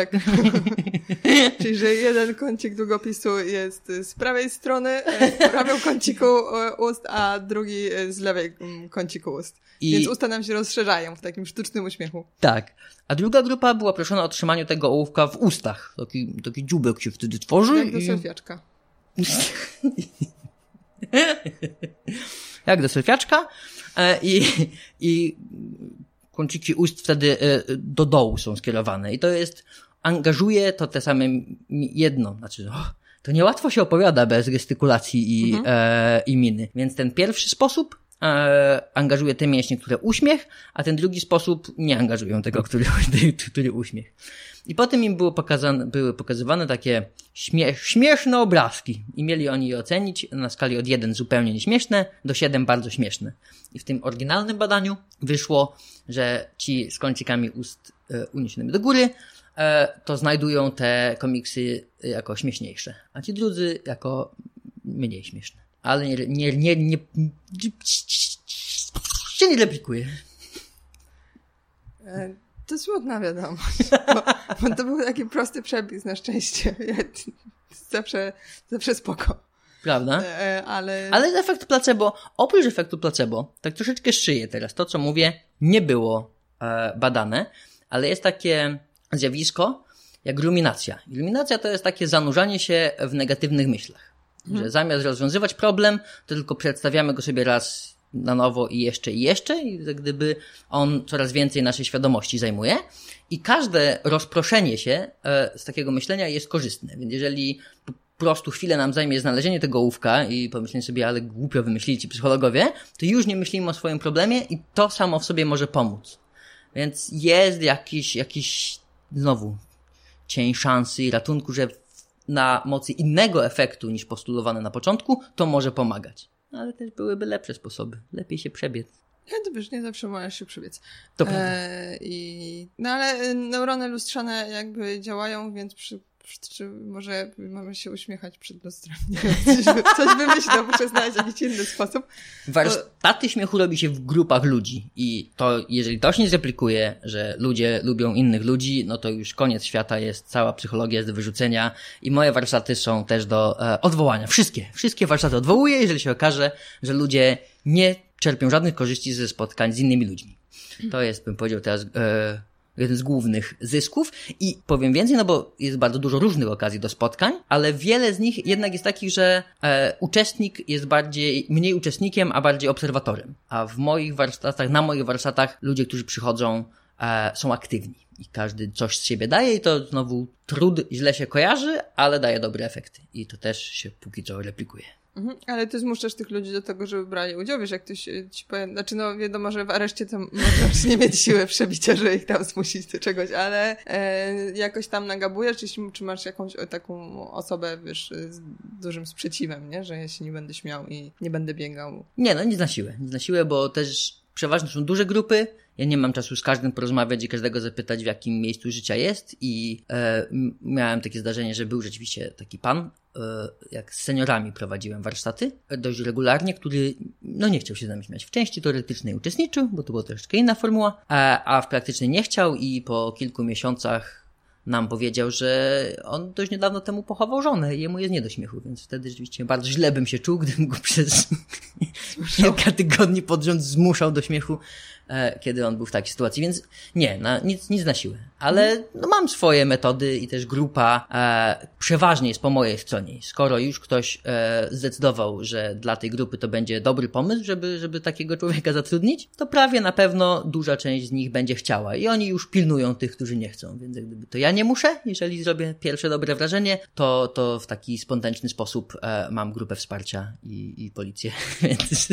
Czyli, że jeden kącik długopisu jest z prawej strony, w prawym kąciku ust, a drugi z lewej mm, kąciku ust. I... Więc usta nam się rozszerzają w takim sztucznym uśmiechu. Tak. A druga grupa była proszona o trzymaniu tego ołówka w ustach. Taki, taki dziubek się wtedy tworzy. Jak do i... selfiaczka. Jak do selfiaczka. E, I, I kąciki ust wtedy e, do dołu są skierowane. I to jest, angażuje to te same jedno, znaczy, oh, to niełatwo się opowiada bez gestykulacji i, mhm. e, i miny. Więc ten pierwszy sposób angażuje te mięśnie, które uśmiech, a ten drugi sposób nie angażują tego, który, który uśmiech. I potem im było pokazane, były pokazywane takie śmiesz, śmieszne obrazki i mieli oni je ocenić na skali od 1 zupełnie nieśmieszne do 7 bardzo śmieszne. I w tym oryginalnym badaniu wyszło, że ci z kącikami ust e, uniesionymi do góry e, to znajdują te komiksy jako śmieszniejsze, a ci drudzy jako mniej śmieszne. Ale nie, nie, nie, nie, się nie replikuje. E, to smutna wiadomość, bo, bo, to był taki prosty przepis na szczęście. zawsze, zawsze spoko. Prawda? E, ale... Ale efekt placebo, oprócz efektu placebo, tak troszeczkę szyję teraz. To, co mówię, nie było e, badane, ale jest takie zjawisko jak ruminacja. Iluminacja to jest takie zanurzanie się w negatywnych myślach. Hmm. Że zamiast rozwiązywać problem, to tylko przedstawiamy go sobie raz na nowo i jeszcze i jeszcze, i gdyby on coraz więcej naszej świadomości zajmuje. I każde rozproszenie się e, z takiego myślenia jest korzystne. Więc jeżeli po prostu chwilę nam zajmie znalezienie tego ołówka i pomyślenie sobie, ale głupio wymyślili ci psychologowie, to już nie myślimy o swoim problemie i to samo w sobie może pomóc. Więc jest jakiś, jakiś znowu cień szansy i ratunku, że na mocy innego efektu niż postulowane na początku, to może pomagać. Ale też byłyby lepsze sposoby. Lepiej się przebiec. Ja to wiesz, nie zawsze możesz się przebiec. To e, i, no ale neurony lustrzane jakby działają, więc przy czy może mamy się uśmiechać przed lustrem. coś, coś wymyślę, muszę znaleźć jakiś inny sposób. Warsztaty śmiechu robi się w grupach ludzi i to, jeżeli to się nie zreplikuje, że ludzie lubią innych ludzi, no to już koniec świata jest, cała psychologia jest do wyrzucenia i moje warsztaty są też do e, odwołania. Wszystkie, wszystkie warsztaty odwołuję, jeżeli się okaże, że ludzie nie czerpią żadnych korzyści ze spotkań z innymi ludźmi. To jest, bym powiedział teraz, e, jeden z głównych zysków i powiem więcej, no bo jest bardzo dużo różnych okazji do spotkań, ale wiele z nich jednak jest takich, że e, uczestnik jest bardziej, mniej uczestnikiem, a bardziej obserwatorem. A w moich warsztatach, na moich warsztatach ludzie, którzy przychodzą, e, są aktywni i każdy coś z siebie daje i to znowu trud źle się kojarzy, ale daje dobre efekty i to też się póki co replikuje. Mhm, ale ty zmuszasz tych ludzi do tego, żeby brali udział, wiesz, jak ktoś ci powiem, znaczy no wiadomo, że w areszcie to możesz nie mieć siły przebicia, żeby ich tam zmusić do czegoś, ale e, jakoś tam nagabujesz, czy, czy masz jakąś taką osobę, wiesz, z dużym sprzeciwem, nie, że ja się nie będę śmiał i nie będę biegał. Nie, no nic na siłę, nic na siłę, bo też przeważnie są duże grupy, ja nie mam czasu z każdym porozmawiać i każdego zapytać, w jakim miejscu życia jest i e, miałem takie zdarzenie, że był rzeczywiście taki pan, e, jak z seniorami prowadziłem warsztaty dość regularnie, który no nie chciał się z nami śmiać. W części teoretycznej uczestniczył, bo to była troszeczkę inna formuła, a, a w praktycznej nie chciał i po kilku miesiącach nam powiedział, że on dość niedawno temu pochował żonę i jemu jest nie do śmiechu, więc wtedy rzeczywiście bardzo źle bym się czuł, gdybym go przez kilka tygodni pod rząd zmuszał do śmiechu kiedy on był w takiej sytuacji, więc nie, na, nic, nic na siłę. Ale no, mam swoje metody i też grupa e, przeważnie jest po mojej stronie. Skoro już ktoś e, zdecydował, że dla tej grupy to będzie dobry pomysł, żeby, żeby takiego człowieka zatrudnić, to prawie na pewno duża część z nich będzie chciała. I oni już pilnują tych, którzy nie chcą, więc gdyby to ja nie muszę, jeżeli zrobię pierwsze dobre wrażenie, to, to w taki spontaniczny sposób e, mam grupę wsparcia i, i policję, więc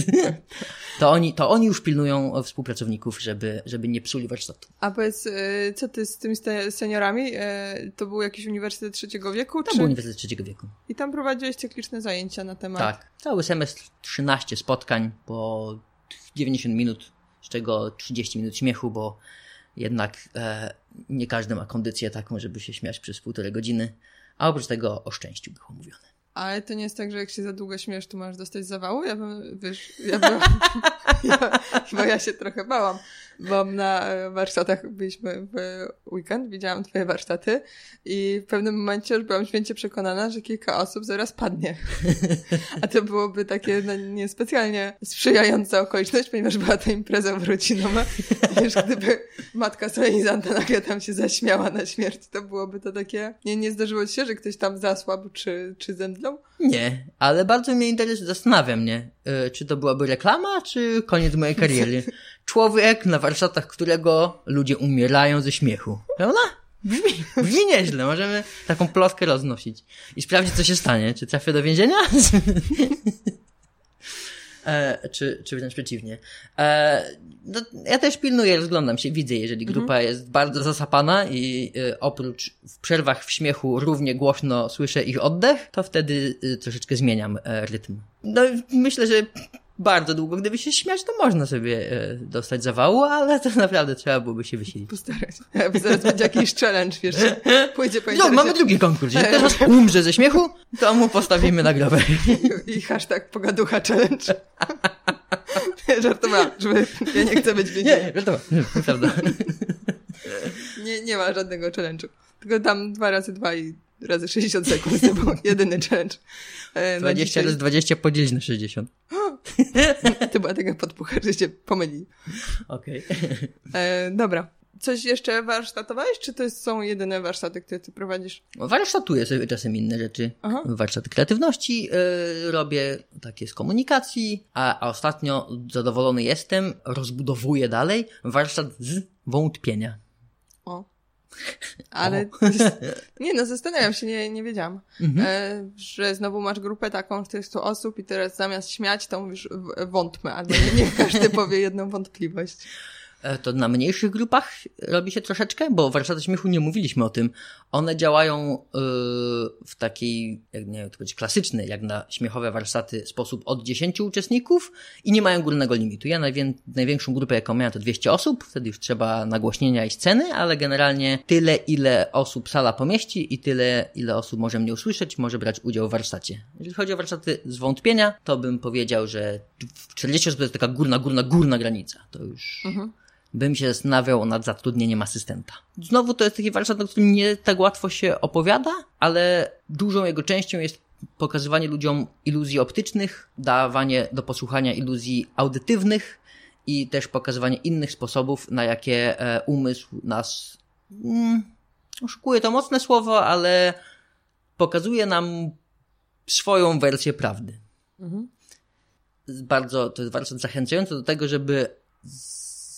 to oni, to oni już pilnują współpracowników pracowników, żeby, żeby nie psuli warsztatu. A powiedz, e, co ty z tymi seniorami? E, to był jakiś uniwersytet trzeciego wieku? To czy... był uniwersytet trzeciego wieku. I tam prowadziłeś cykliczne zajęcia na temat? Tak. Cały semestr 13 spotkań po 90 minut, z czego 30 minut śmiechu, bo jednak e, nie każdy ma kondycję taką, żeby się śmiać przez półtorej godziny, a oprócz tego o szczęściu było mówione. Ale to nie jest tak, że jak się za długo śmiesz, to masz dostać zawału? Ja bym, wiesz, ja bym, ja, bo ja się trochę bałam, bo na warsztatach byliśmy w weekend, widziałam twoje warsztaty i w pewnym momencie już byłam święcie przekonana, że kilka osób zaraz padnie. A to byłoby takie no, niespecjalnie sprzyjająca okoliczność, ponieważ była to impreza urodzinowa. Wiesz, gdyby matka solenizanta nagle tam się zaśmiała na śmierć, to byłoby to takie... Nie, nie zdarzyło ci się, że ktoś tam zasłabł czy, czy zemdlał? Nie, ale bardzo mnie interesuje, zastanawia mnie, yy, czy to byłaby reklama, czy koniec mojej kariery. Człowiek, na warsztatach którego ludzie umierają ze śmiechu. Prawda? Brzmi, brzmi nieźle, możemy taką plotkę roznosić i sprawdzić, co się stanie. Czy trafię do więzienia? E, czy, czy wręcz przeciwnie. E, no, ja też pilnuję, rozglądam się, widzę, jeżeli mhm. grupa jest bardzo zasapana i e, oprócz w przerwach w śmiechu równie głośno słyszę ich oddech, to wtedy e, troszeczkę zmieniam e, rytm. No, myślę, że bardzo długo. Gdyby się śmiać, to można sobie e, dostać zawału, ale to naprawdę trzeba byłoby się wysilić. Postarać. Zaraz będzie jakiś challenge, wiesz, pójdzie po No, mamy drugi konkurs. Jeśli teraz umrze ze śmiechu, to mu postawimy nagrodę. I hashtag pogaducha challenge. Żartowałam, żeby ja nie chcę być więzieniem. Nie, żartowałam, prawda. Nie, nie ma żadnego challenge'u. Tylko tam dwa razy dwa i razy 60 sekund. To był jedyny challenge. 20 razy 20 podzielić na 60. to była taka podpucha, że się pomyli. Okej. Okay. dobra. coś jeszcze warsztatowałeś, czy to są jedyne warsztaty, które ty prowadzisz? Warsztatuję sobie czasem inne rzeczy. Aha. Warsztaty kreatywności yy, robię, takie z komunikacji, a, a ostatnio zadowolony jestem, rozbudowuję dalej warsztat z wątpienia. Ale nie no, zastanawiam się, nie, nie wiedziałam, mhm. e, że znowu masz grupę taką 400 osób i teraz zamiast śmiać, to mówisz wątpmy, albo nie, nie każdy powie jedną wątpliwość. E, to na mniejszych grupach robi się troszeczkę, bo warsztaty śmiechu nie mówiliśmy o tym. One działają yy, w takiej, jak nie wiem, to być klasyczny, jak na śmiechowe warsztaty, sposób od 10 uczestników i nie mają górnego limitu. Ja najwię największą grupę, jaką miałem, to 200 osób, wtedy już trzeba nagłośnienia i sceny, ale generalnie tyle, ile osób sala pomieści i tyle, ile osób może mnie usłyszeć, może brać udział w warsztacie. Jeżeli chodzi o warsztaty z wątpienia, to bym powiedział, że 40 osób to jest taka górna, górna, górna granica. To już... Mhm bym się zastanawiał nad zatrudnieniem asystenta. Znowu to jest taki warsztat, na którym nie tak łatwo się opowiada, ale dużą jego częścią jest pokazywanie ludziom iluzji optycznych, dawanie do posłuchania iluzji audytywnych i też pokazywanie innych sposobów, na jakie e, umysł nas mm, oszukuje to mocne słowo, ale pokazuje nam swoją wersję prawdy. Mhm. Bardzo, to jest warsztat zachęcający do tego, żeby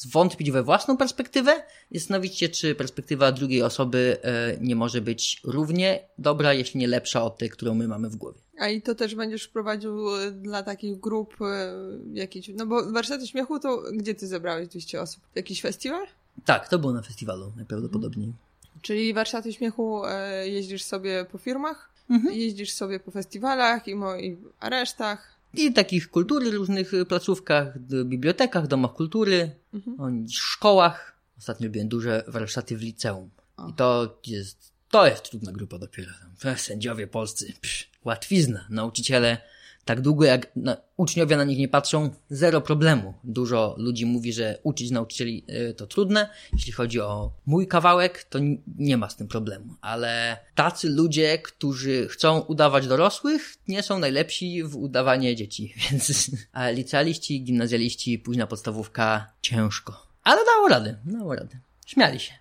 zwątpić we własną perspektywę i zastanowić się, czy perspektywa drugiej osoby e, nie może być równie dobra, jeśli nie lepsza od tej, którą my mamy w głowie. A i to też będziesz prowadził e, dla takich grup e, jakichś, no bo warsztaty śmiechu to gdzie ty zebrałeś 200 osób? Jakiś festiwal? Tak, to było na festiwalu najprawdopodobniej. Mhm. Czyli warsztaty śmiechu jeździsz sobie po firmach, mhm. jeździsz sobie po festiwalach i, mo- i aresztach, i takich kultury, różnych y, placówkach, bibliotekach, domach kultury, mhm. szkołach. Ostatnio robiłem duże warsztaty w liceum. O. I to jest, to jest trudna grupa dopiero. Sędziowie polscy, psz, łatwizna. Nauczyciele tak długo jak na, uczniowie na nich nie patrzą, zero problemu. Dużo ludzi mówi, że uczyć nauczycieli y, to trudne. Jeśli chodzi o mój kawałek, to nie ma z tym problemu. Ale tacy ludzie, którzy chcą udawać dorosłych, nie są najlepsi w udawanie dzieci. Więc licealiści, gimnazjaliści, późna podstawówka, ciężko. Ale dało radę, dało radę. Śmiali się.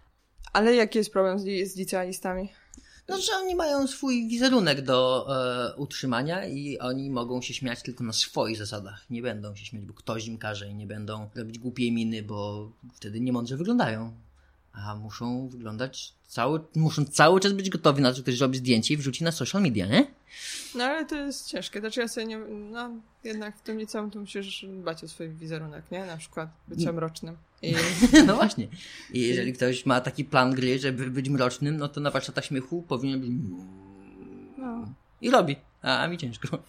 Ale jaki jest problem z, z licealistami? No, że oni mają swój wizerunek do e, utrzymania i oni mogą się śmiać tylko na swoich zasadach. Nie będą się śmiać, bo ktoś im każe i nie będą robić głupiej miny, bo wtedy niemądrze wyglądają. A muszą wyglądać cały, muszą cały czas być gotowi na to, że ktoś robi zdjęcie i wrzuci na social media, nie? No ale to jest ciężkie. Znaczy ja sobie nie, no jednak w tym liceum to musisz dbać o swój wizerunek, nie? Na przykład bycie mm. mrocznym. I... No właśnie. I jeżeli ktoś ma taki plan gry, żeby być mrocznym, no to na warsztatach śmiechu powinien być... No. I robi. A, a mi ciężko.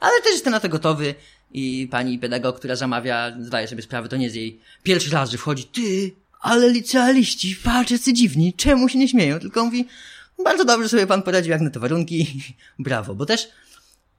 Ale też jestem na to gotowy i pani pedagog, która zamawia, zdaje sobie sprawę, to nie jest jej pierwszy raz, że wchodzi, ty, ale licealiści, patrz, jacy dziwni, czemu się nie śmieją? Tylko mówi, bardzo dobrze sobie pan poradził jak na te warunki, brawo. Bo też,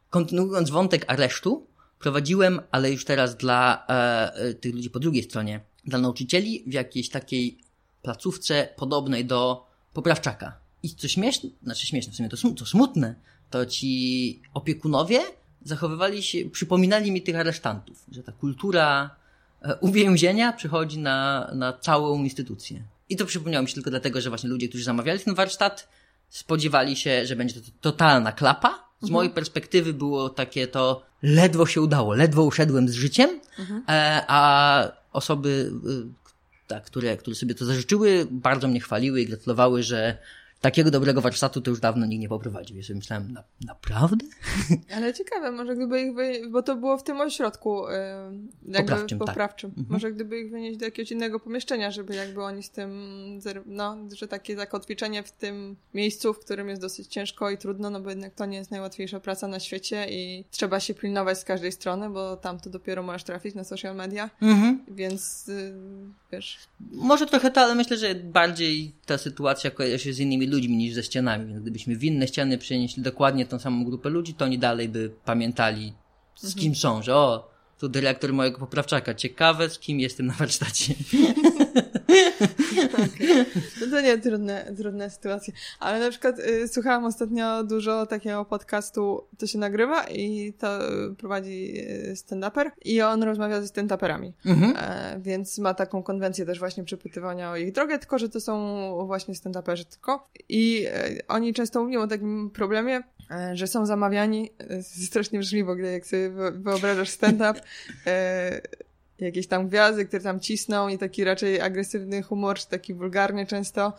kontynuując wątek aresztu, prowadziłem, ale już teraz dla e, e, tych ludzi po drugiej stronie, dla nauczycieli w jakiejś takiej placówce podobnej do poprawczaka. I co śmieszne, znaczy śmieszne, w sumie to, to smutne, to ci opiekunowie zachowywali się, przypominali mi tych aresztantów, że ta kultura e, uwięzienia przychodzi na, na całą instytucję. I to przypomniało mi się tylko dlatego, że właśnie ludzie, którzy zamawiali ten warsztat, spodziewali się, że będzie to totalna klapa, z mhm. mojej perspektywy było takie to, ledwo się udało, ledwo uszedłem z życiem, mhm. E, a osoby, y, tak, które, które sobie to zażyczyły, bardzo mnie chwaliły i gratulowały, że takiego dobrego warsztatu to już dawno nikt nie poprowadził. Ja sobie myślałem, na, naprawdę? Ale ciekawe, może gdyby ich wy... bo to było w tym ośrodku yy, poprawczym, poprawczym. Tak. może gdyby ich wynieść do jakiegoś innego pomieszczenia, żeby jakby oni z tym, no, że takie zakotwiczenie w tym miejscu, w którym jest dosyć ciężko i trudno, no bo jednak to nie jest najłatwiejsza praca na świecie i trzeba się pilnować z każdej strony, bo tam to dopiero możesz trafić na social media, mhm. więc yy, wiesz. Może trochę to, ale myślę, że bardziej ta sytuacja kojarzy się z innymi ludźmi niż ze ścianami. Więc gdybyśmy w inne ściany przenieśli dokładnie tą samą grupę ludzi, to oni dalej by pamiętali, z mhm. kim są, że o, tu dyrektor mojego poprawczaka, ciekawe, z kim jestem na warsztacie. okay. No to nie, trudne, trudne sytuacje. Ale na przykład y, słuchałam ostatnio dużo takiego podcastu, to się nagrywa i to prowadzi y, stand-uper i on rozmawia ze stand-uperami. Mhm. E, więc ma taką konwencję też właśnie przepytywania o ich drogę, tylko że to są właśnie stand-uperzy tylko. I e, oni często mówią o takim problemie, e, że są zamawiani, e, strasznie brzmi w ogóle, jak sobie wyobrażasz stand-up, e, jakieś tam gwiazdy, które tam cisną i taki raczej agresywny humor, czy taki wulgarny często,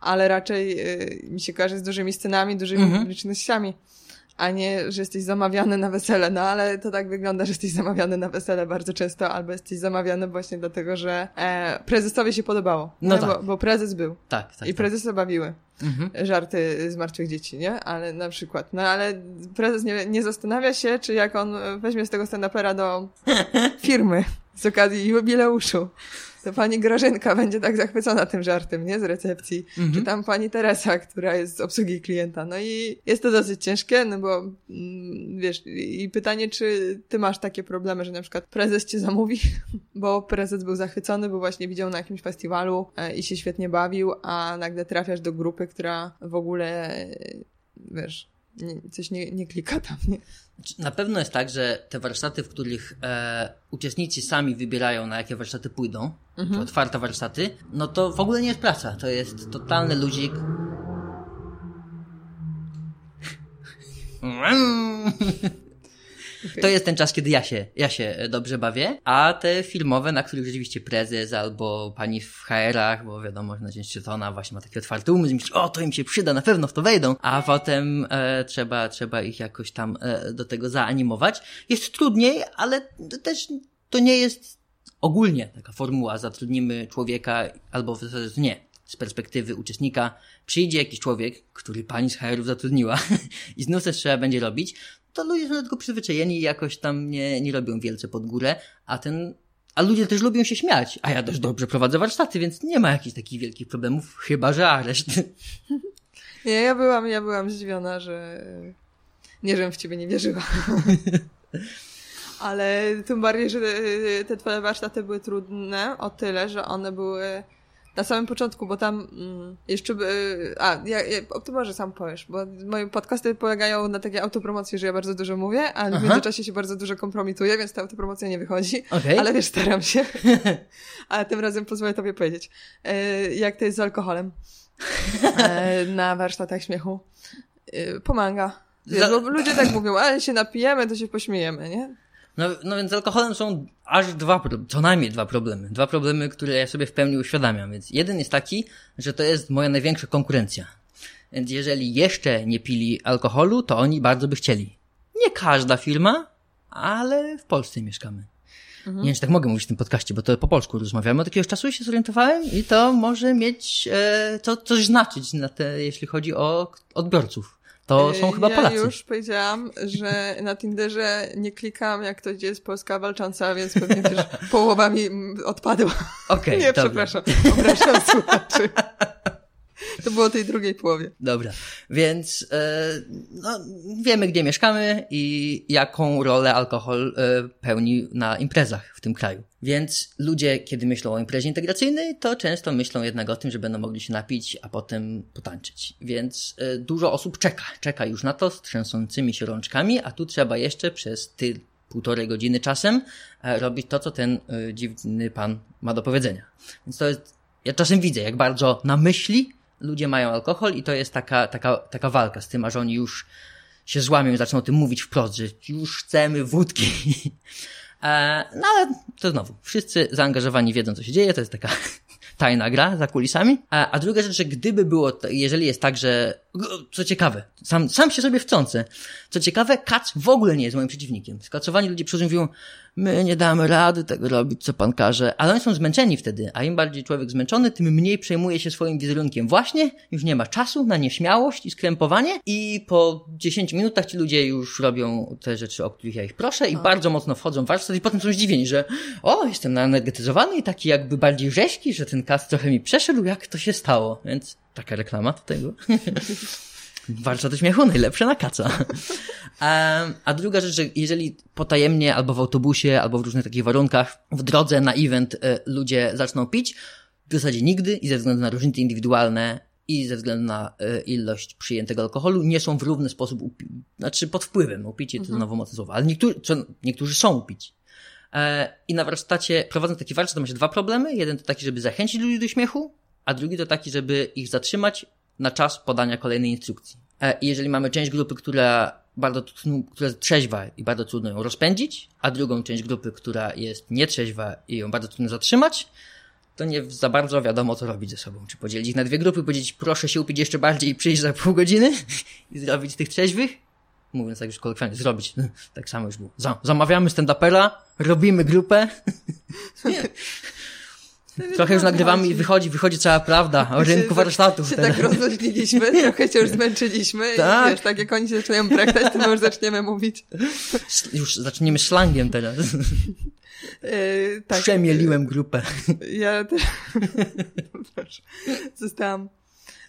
ale raczej y, mi się kojarzy z dużymi scenami, dużymi mhm. publicznościami, a nie, że jesteś zamawiany na wesele. No ale to tak wygląda, że jesteś zamawiany na wesele bardzo często, albo jesteś zamawiany właśnie dlatego, że e, prezesowi się podobało. No tak. bo, bo, prezes był. Tak, tak. I prezesa tak. bawiły. Mhm. Żarty z martwych dzieci, nie? Ale na przykład. No ale prezes nie, nie zastanawia się, czy jak on weźmie z tego stand-upera do firmy, z okazji jubileuszu. To pani Grażynka będzie tak zachwycona tym żartem, nie? Z recepcji. Mhm. Czy tam pani Teresa, która jest z obsługi klienta. No i jest to dosyć ciężkie, no bo mm, wiesz, i pytanie, czy ty masz takie problemy, że na przykład prezes cię zamówi, bo prezes był zachwycony, bo właśnie widział na jakimś festiwalu e, i się świetnie bawił, a nagle trafiasz do grupy, która w ogóle, wiesz, coś nie, nie klika tam, nie? Na pewno jest tak, że te warsztaty, w których e, uczestnicy sami wybierają, na jakie warsztaty pójdą, mhm. te otwarte warsztaty, no to w ogóle nie jest praca. To jest totalny ludzik. To jest ten czas, kiedy ja się, ja się dobrze bawię, a te filmowe, na których rzeczywiście prezes albo pani w HR-ach, bo wiadomo, że na dzień Szczytona właśnie ma taki otwarty umysł i myśli, o, to im się przyda, na pewno w to wejdą, a potem e, trzeba, trzeba ich jakoś tam e, do tego zaanimować. Jest trudniej, ale też to nie jest ogólnie taka formuła, zatrudnimy człowieka albo nie z perspektywy uczestnika. Przyjdzie jakiś człowiek, który pani z HR-ów zatrudniła i znów też trzeba będzie robić, to ludzie są do tego przyzwyczajeni i jakoś tam nie, nie robią wielce pod górę, a ten a ludzie też lubią się śmiać, a ja też dobrze prowadzę warsztaty, więc nie ma jakichś takich wielkich problemów, chyba że areszt. Nie, ja byłam, ja byłam zdziwiona, że nie, żebym w ciebie nie wierzyła. Ale tym bardziej, że te twoje warsztaty były trudne o tyle, że one były na samym początku, bo tam mm, jeszcze by... A, ja, ja, to może sam powiesz, bo moje podcasty polegają na takiej autopromocji, że ja bardzo dużo mówię, ale Aha. w międzyczasie się bardzo dużo kompromituję, więc ta autopromocja nie wychodzi. Okay. Ale wiesz, staram się. ale tym razem pozwolę tobie powiedzieć. E, jak to jest z alkoholem e, na warsztatach śmiechu. E, pomaga. Wiesz, Za... ludzie tak mówią, ale się napijemy, to się pośmiejemy, nie? No, no więc z alkoholem są aż dwa, co najmniej dwa problemy. Dwa problemy, które ja sobie w pełni uświadamiam. Więc jeden jest taki, że to jest moja największa konkurencja. Więc jeżeli jeszcze nie pili alkoholu, to oni bardzo by chcieli. Nie każda firma, ale w Polsce mieszkamy. Mhm. Nie wiem, czy tak mogę mówić w tym podcaście, bo to po polsku rozmawiamy. Od jakiegoś czasu się zorientowałem i to może mieć e, to coś znaczyć na te, jeśli chodzi o odbiorców. To są chyba ja Polacy. Ja już powiedziałam, że na Tinderze nie klikam, jak ktoś jest Polska walcząca, więc pewnie też połowa mi odpadła. Okej, okay, Nie, dobra. przepraszam. Opraszam słuchaczy. To było tej drugiej połowie. Dobra, więc e, no, wiemy, gdzie mieszkamy i jaką rolę alkohol e, pełni na imprezach w tym kraju. Więc ludzie, kiedy myślą o imprezie integracyjnej, to często myślą jednak o tym, że będą mogli się napić, a potem potańczyć. Więc e, dużo osób czeka, czeka już na to z trzęsącymi się rączkami, a tu trzeba jeszcze przez ty półtorej godziny czasem robić to, co ten dziwny pan ma do powiedzenia. Więc to jest, ja czasem widzę, jak bardzo na myśli ludzie mają alkohol i to jest taka, taka, taka walka z tym, aż oni już się złamią i zaczną o tym mówić wprost, że już chcemy wódki. E, no ale to znowu, wszyscy zaangażowani wiedzą, co się dzieje, to jest taka tajna gra za kulisami. A, a druga rzecz, że gdyby było, jeżeli jest tak, że, co ciekawe, sam, sam się sobie wtrącę, co ciekawe, Kac w ogóle nie jest moim przeciwnikiem. Skacowani ludzie przychodzą mówią, my nie damy rady tego robić, co pan każe, ale oni są zmęczeni wtedy, a im bardziej człowiek zmęczony, tym mniej przejmuje się swoim wizerunkiem. Właśnie, już nie ma czasu na nieśmiałość i skrępowanie i po 10 minutach ci ludzie już robią te rzeczy, o których ja ich proszę i a. bardzo mocno wchodzą w warsztat i potem są zdziwieni, że o, jestem naenergetyzowany i taki jakby bardziej rzeźki, że ten kas trochę mi przeszedł, jak to się stało, więc taka reklama do tego. Warsztaty śmiechu najlepsze na kaca. A, a druga rzecz, że jeżeli potajemnie albo w autobusie, albo w różnych takich warunkach w drodze na event e, ludzie zaczną pić, w zasadzie nigdy i ze względu na różnice indywidualne i ze względu na y, ilość przyjętego alkoholu nie są w równy sposób, upi- znaczy pod wpływem. Upicie to Mhm. znowu mocne słowo, ale niektórzy, niektórzy są upici. E, I na warsztacie, prowadząc taki warsztat, to ma się dwa problemy. Jeden to taki, żeby zachęcić ludzi do śmiechu, a drugi to taki, żeby ich zatrzymać na czas podania kolejnej instrukcji. E, I jeżeli mamy część grupy, która bardzo która jest trzeźwa i bardzo trudno ją rozpędzić, a drugą część grupy, która jest nietrzeźwa i ją bardzo trudno zatrzymać, to nie za bardzo wiadomo, co robić ze sobą. Czy podzielić ich na dwie grupy, powiedzieć, proszę się upić jeszcze bardziej i przyjść za pół godziny i zrobić tych trzeźwych? Mówiąc tak już kolokwialnie, zrobić. Tak samo już było. Za, zamawiamy stand-upera, robimy grupę. Nie. Trochę już nagrywamy i wychodzi, wychodzi cała prawda o rynku się, warsztatów. Się tak rozluźniliśmy, trochę się już zmęczyliśmy Tak. i wiesz, tak jak oni się zaczynają brechtać, to my już zaczniemy mówić. Już zaczniemy slangiem teraz. Yy, tak. Przemieliłem grupę. Ja te... Proszę. Zostałam.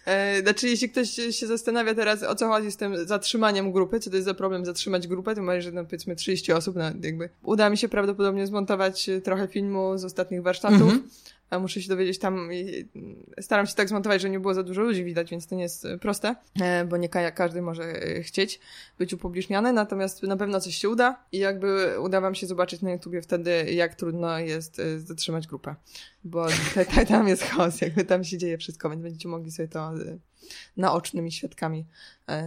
E, Znaczy, jeśli ktoś się zastanawia teraz, o co chodzi z tym zatrzymaniem grupy, co to jest za problem zatrzymać grupę, to masz, że no, powiedzmy 30 osób, no, jakby uda mi się prawdopodobnie zmontować trochę filmu z ostatnich warsztatów. Mhm. Muszę się dowiedzieć tam, staram się tak zmontować, że nie było za dużo ludzi widać, więc to nie jest e, proste, e, bo nie ka- każdy może e, chcieć być upubliczniany, natomiast na pewno coś się uda i jakby uda wam się zobaczyć na YouTubie wtedy, jak trudno jest zatrzymać grupę, bo te- te- tam jest chaos, jakby tam się dzieje wszystko, więc będziecie mogli sobie to naocznymi świadkami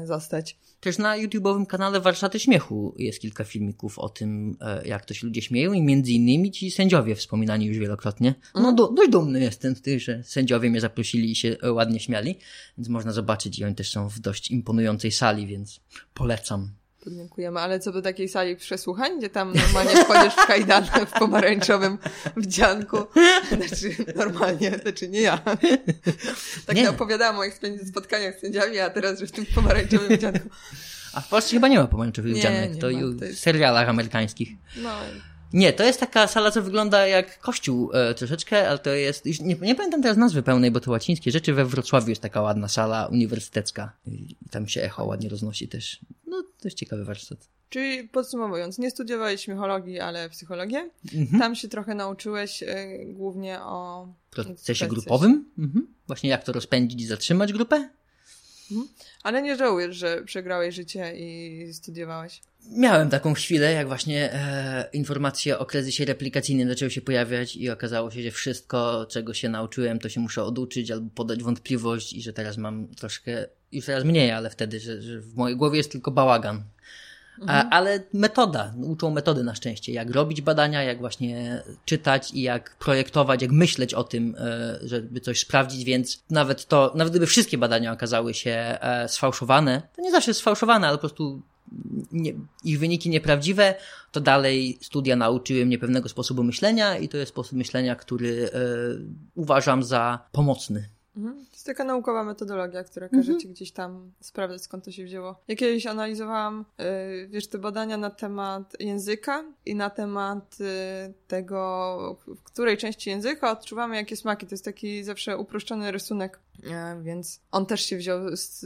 zostać. Też na YouTube'owym kanale Warsztaty Śmiechu jest kilka filmików o tym, e, jak to się ludzie śmieją i między innymi ci sędziowie wspominani już wielokrotnie. No Mhm. do, dość dumny jestem z tych, że sędziowie mnie zaprosili i się e, ładnie śmiali, więc można zobaczyć i oni też są w dość imponującej sali, więc polecam. Dziękujemy, ale co do takiej sali przesłuchań, gdzie tam normalnie wchodzisz w kajdanach w pomarańczowym wdzianku, znaczy normalnie, znaczy nie ja. Tak Nie. opowiadałam o moich spotkaniach z sędziami, a teraz, że w tym pomarańczowym wdzianku. A w Polsce chyba nie ma pomarańczowych Nie, wdzianek, nie to, ma, to jest- w serialach amerykańskich. No, Nie, to jest taka sala, co wygląda jak kościół e, troszeczkę, ale to jest, już nie, nie pamiętam teraz nazwy pełnej, bo to łacińskie rzeczy. We Wrocławiu jest taka ładna sala uniwersytecka i tam się echo ładnie roznosi też. No, to jest ciekawy warsztat. czyli podsumowując, nie studiowałeś śmiechologii, ale psychologię. Mhm. Tam się trochę nauczyłeś e, głównie o procesie. grupowym. Mhm. Właśnie jak to rozpędzić i zatrzymać grupę. Ale nie żałujesz, że przegrałeś życie i studiowałeś. Miałem taką chwilę, jak właśnie e, informacje o kryzysie replikacyjnym zaczęły się pojawiać i okazało się, że wszystko, czego się nauczyłem, to się muszę oduczyć albo podać wątpliwość i że teraz mam troszkę, już teraz mniej, ale wtedy, że, że w mojej głowie jest tylko bałagan. A, ale metoda, uczą metody na szczęście, jak robić badania, jak właśnie czytać i jak projektować, jak myśleć o tym, e, żeby coś sprawdzić, więc nawet to, nawet gdyby wszystkie badania okazały się e, sfałszowane, to nie zawsze sfałszowane, ale po prostu nie, ich wyniki nieprawdziwe, to dalej studia nauczyły mnie pewnego sposobu myślenia i to jest sposób myślenia, który e, uważam za pomocny. Mhm. Taka naukowa metodologia, która każe ci gdzieś tam sprawdzać, skąd to się wzięło. Ja kiedyś analizowałam, y, wiesz, te badania na temat języka i na temat y, tego, w której części języka odczuwamy jakie smaki. To jest taki zawsze uproszczony rysunek, e, więc on też się wziął z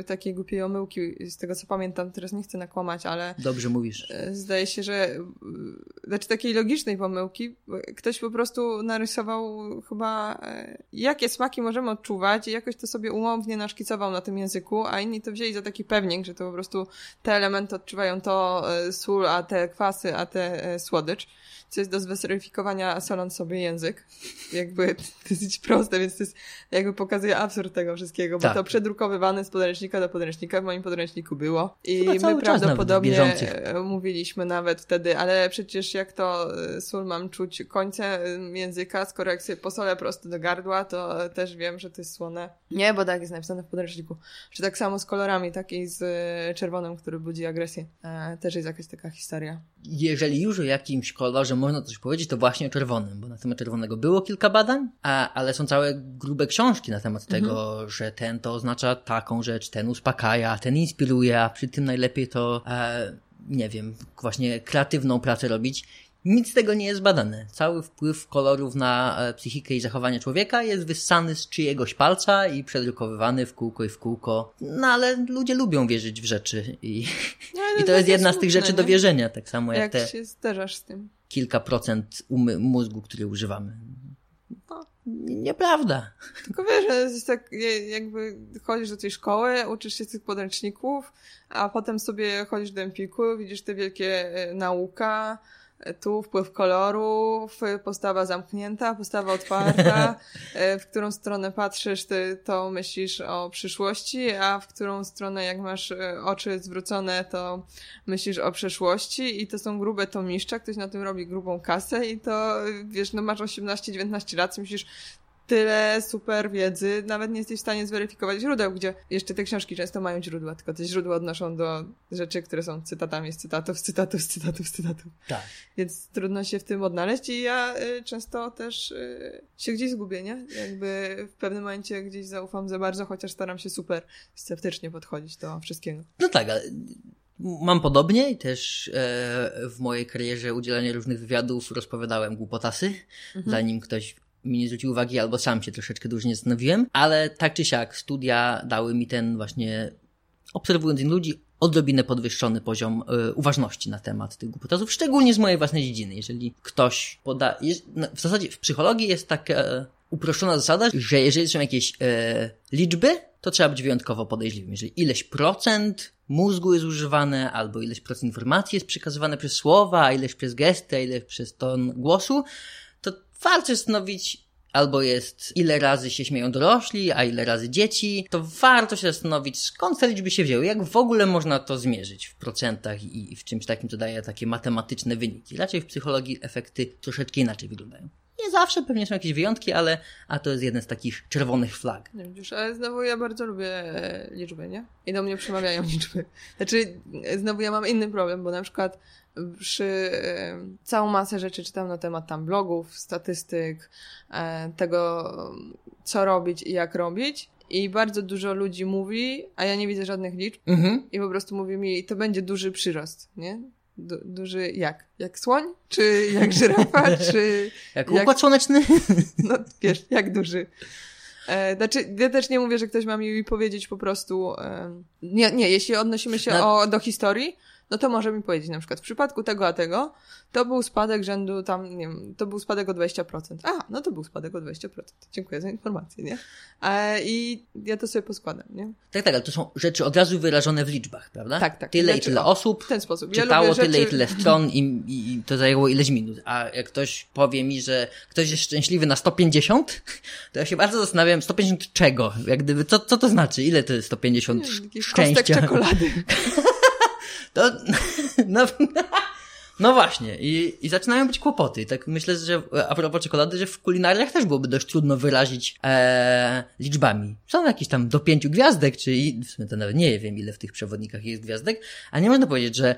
y, takiej głupiej omyłki, z tego co pamiętam. Teraz nie chcę nakłamać, ale Dobrze mówisz. E, Zdaje się, że y, znaczy takiej logicznej pomyłki, ktoś po prostu narysował chyba jakie smaki możemy odczuwać i jakoś to sobie umownie naszkicował na tym języku, a inni to wzięli za taki pewnik, że to po prostu te elementy odczuwają to e, sól, a te kwasy, a te e, słodycz. Co jest do zweryfikowania soląc sobie język. Jakby dosyć proste, więc to jest jakby pokazuje absurd tego wszystkiego, bo Tak. to przedrukowywane z podręcznika do podręcznika w moim podręczniku było. I my prawdopodobnie e, mówiliśmy nawet wtedy, ale przecież jak to e, sól mam czuć końce e, języka, skoro jak sobie posolę prosto do gardła, to też wiem, że to jest słone. Nie, bo tak jest napisane w podręczniku. Czy tak samo z kolorami, tak i z czerwonym, który budzi agresję. Też jest jakaś taka historia. Jeżeli już o jakimś kolorze można coś powiedzieć, to właśnie o czerwonym, bo na temat czerwonego było kilka badań, a, ale są całe grube książki na temat tego, że ten to oznacza taką rzecz, ten uspokaja, ten inspiruje, a przy tym najlepiej to, e, nie wiem, właśnie kreatywną pracę robić. Nic z tego nie jest badane. Cały wpływ kolorów na e, psychikę i zachowanie człowieka jest wyssany z czyjegoś palca i przedrukowywany w kółko i w kółko. No ale ludzie lubią wierzyć w rzeczy i, No, i to jest jedna z tych smutne, rzeczy do nie? wierzenia, tak samo jak Jak te się zderzasz z tym. Kilka procent mózgu, który używamy. Nieprawda. Tylko wiesz, jest tak, jakby chodzisz do tej szkoły, uczysz się tych podręczników, a potem sobie chodzisz do Empiku, widzisz te wielkie e, nauka, tu wpływ koloru, postawa zamknięta, postawa otwarta, e, w którą stronę patrzysz, ty to myślisz o przyszłości, a w którą stronę jak masz e, oczy zwrócone, to myślisz o przeszłości. I to są grube tomiszcza, ktoś na tym robi grubą kasę i to, wiesz, no masz 18-19 lat, myślisz, tyle super wiedzy, nawet nie jesteś w stanie zweryfikować źródeł, gdzie jeszcze te książki często mają źródła, tylko te źródła odnoszą do rzeczy, które są cytatami z cytatów, z cytatów, z cytatów, z cytatów. Tak. Więc trudno się w tym odnaleźć i ja y, często też y, się gdzieś zgubię, nie? Jakby w pewnym momencie gdzieś zaufam za bardzo, chociaż staram się super sceptycznie podchodzić do wszystkiego. No tak, ale Mam podobnie i też e, w mojej karierze udzielania różnych wywiadów rozpowiadałem głupotasy, mhm. zanim ktoś mi nie zwrócił uwagi, albo sam się troszeczkę dłużej zastanowiłem, ale tak czy siak studia dały mi ten właśnie, obserwując innych ludzi, odrobinę podwyższony poziom y, uważności na temat tych głupotazów, szczególnie z mojej własnej dziedziny. Jeżeli ktoś poda... Jest, no, w zasadzie w psychologii jest taka e, uproszczona zasada, że jeżeli są jakieś e, liczby, to trzeba być wyjątkowo podejrzliwym. Jeżeli ileś procent mózgu jest używane, albo ileś procent informacji jest przekazywane przez słowa, a ileś przez gesty, a ileś przez ton głosu, warto zastanowić, albo jest ile razy się śmieją dorośli, a ile razy dzieci, to warto się zastanowić, skąd te liczby się wzięły, jak w ogóle można to zmierzyć w procentach i w czymś takim, co daje takie matematyczne wyniki. Raczej w psychologii efekty troszeczkę inaczej wyglądają. Nie zawsze, pewnie są jakieś wyjątki, ale a to jest jeden z takich czerwonych flag. Nie widzisz, ale znowu ja bardzo lubię e, liczby, nie? I do mnie przemawiają liczby. Znaczy, znowu ja mam inny problem, bo na przykład przy całą masę rzeczy czytam na temat tam blogów, statystyk, e, tego, co robić i jak robić. I bardzo dużo ludzi mówi, a ja nie widzę żadnych liczb. Mhm. I po prostu mówi mi, to będzie duży przyrost, nie? Du duży jak? Jak słoń? Czy jak żyrafa? czy jak układ jak... słoneczny? No wiesz, jak duży. E, znaczy, ja też nie mówię, że ktoś ma mi powiedzieć po prostu. E, nie, nie, jeśli odnosimy się no. o, do historii, no to może mi powiedzieć na przykład w przypadku tego a tego, to był spadek rzędu tam, nie wiem, to był spadek o 20%. Aha, no to był spadek o 20%. Dziękuję za informację, nie? E, I ja to sobie poskładam, nie? Tak, tak, ale to są rzeczy od razu wyrażone w liczbach, prawda? Tak, tak. Tyle znaczy, i tyle osób. W ten sposób. czytało ja tyle rzeczy... i tyle stron i, i, to zajęło ileś minut. A jak ktoś powie mi, że ktoś jest szczęśliwy na 150, to ja się bardzo zastanawiam, 150 czego? Jak gdyby, co, co to znaczy? Ile to jest 150 nie, szczęścia? Kostek czekolady. To, no, no właśnie, i, i zaczynają być kłopoty. Tak myślę, że a propos czekolady, że w kulinariach też byłoby dość trudno wyrazić e, liczbami. Są jakieś tam do pięciu gwiazdek, czy w sumie to nawet nie wiem, ile w tych przewodnikach jest gwiazdek, a nie można powiedzieć, że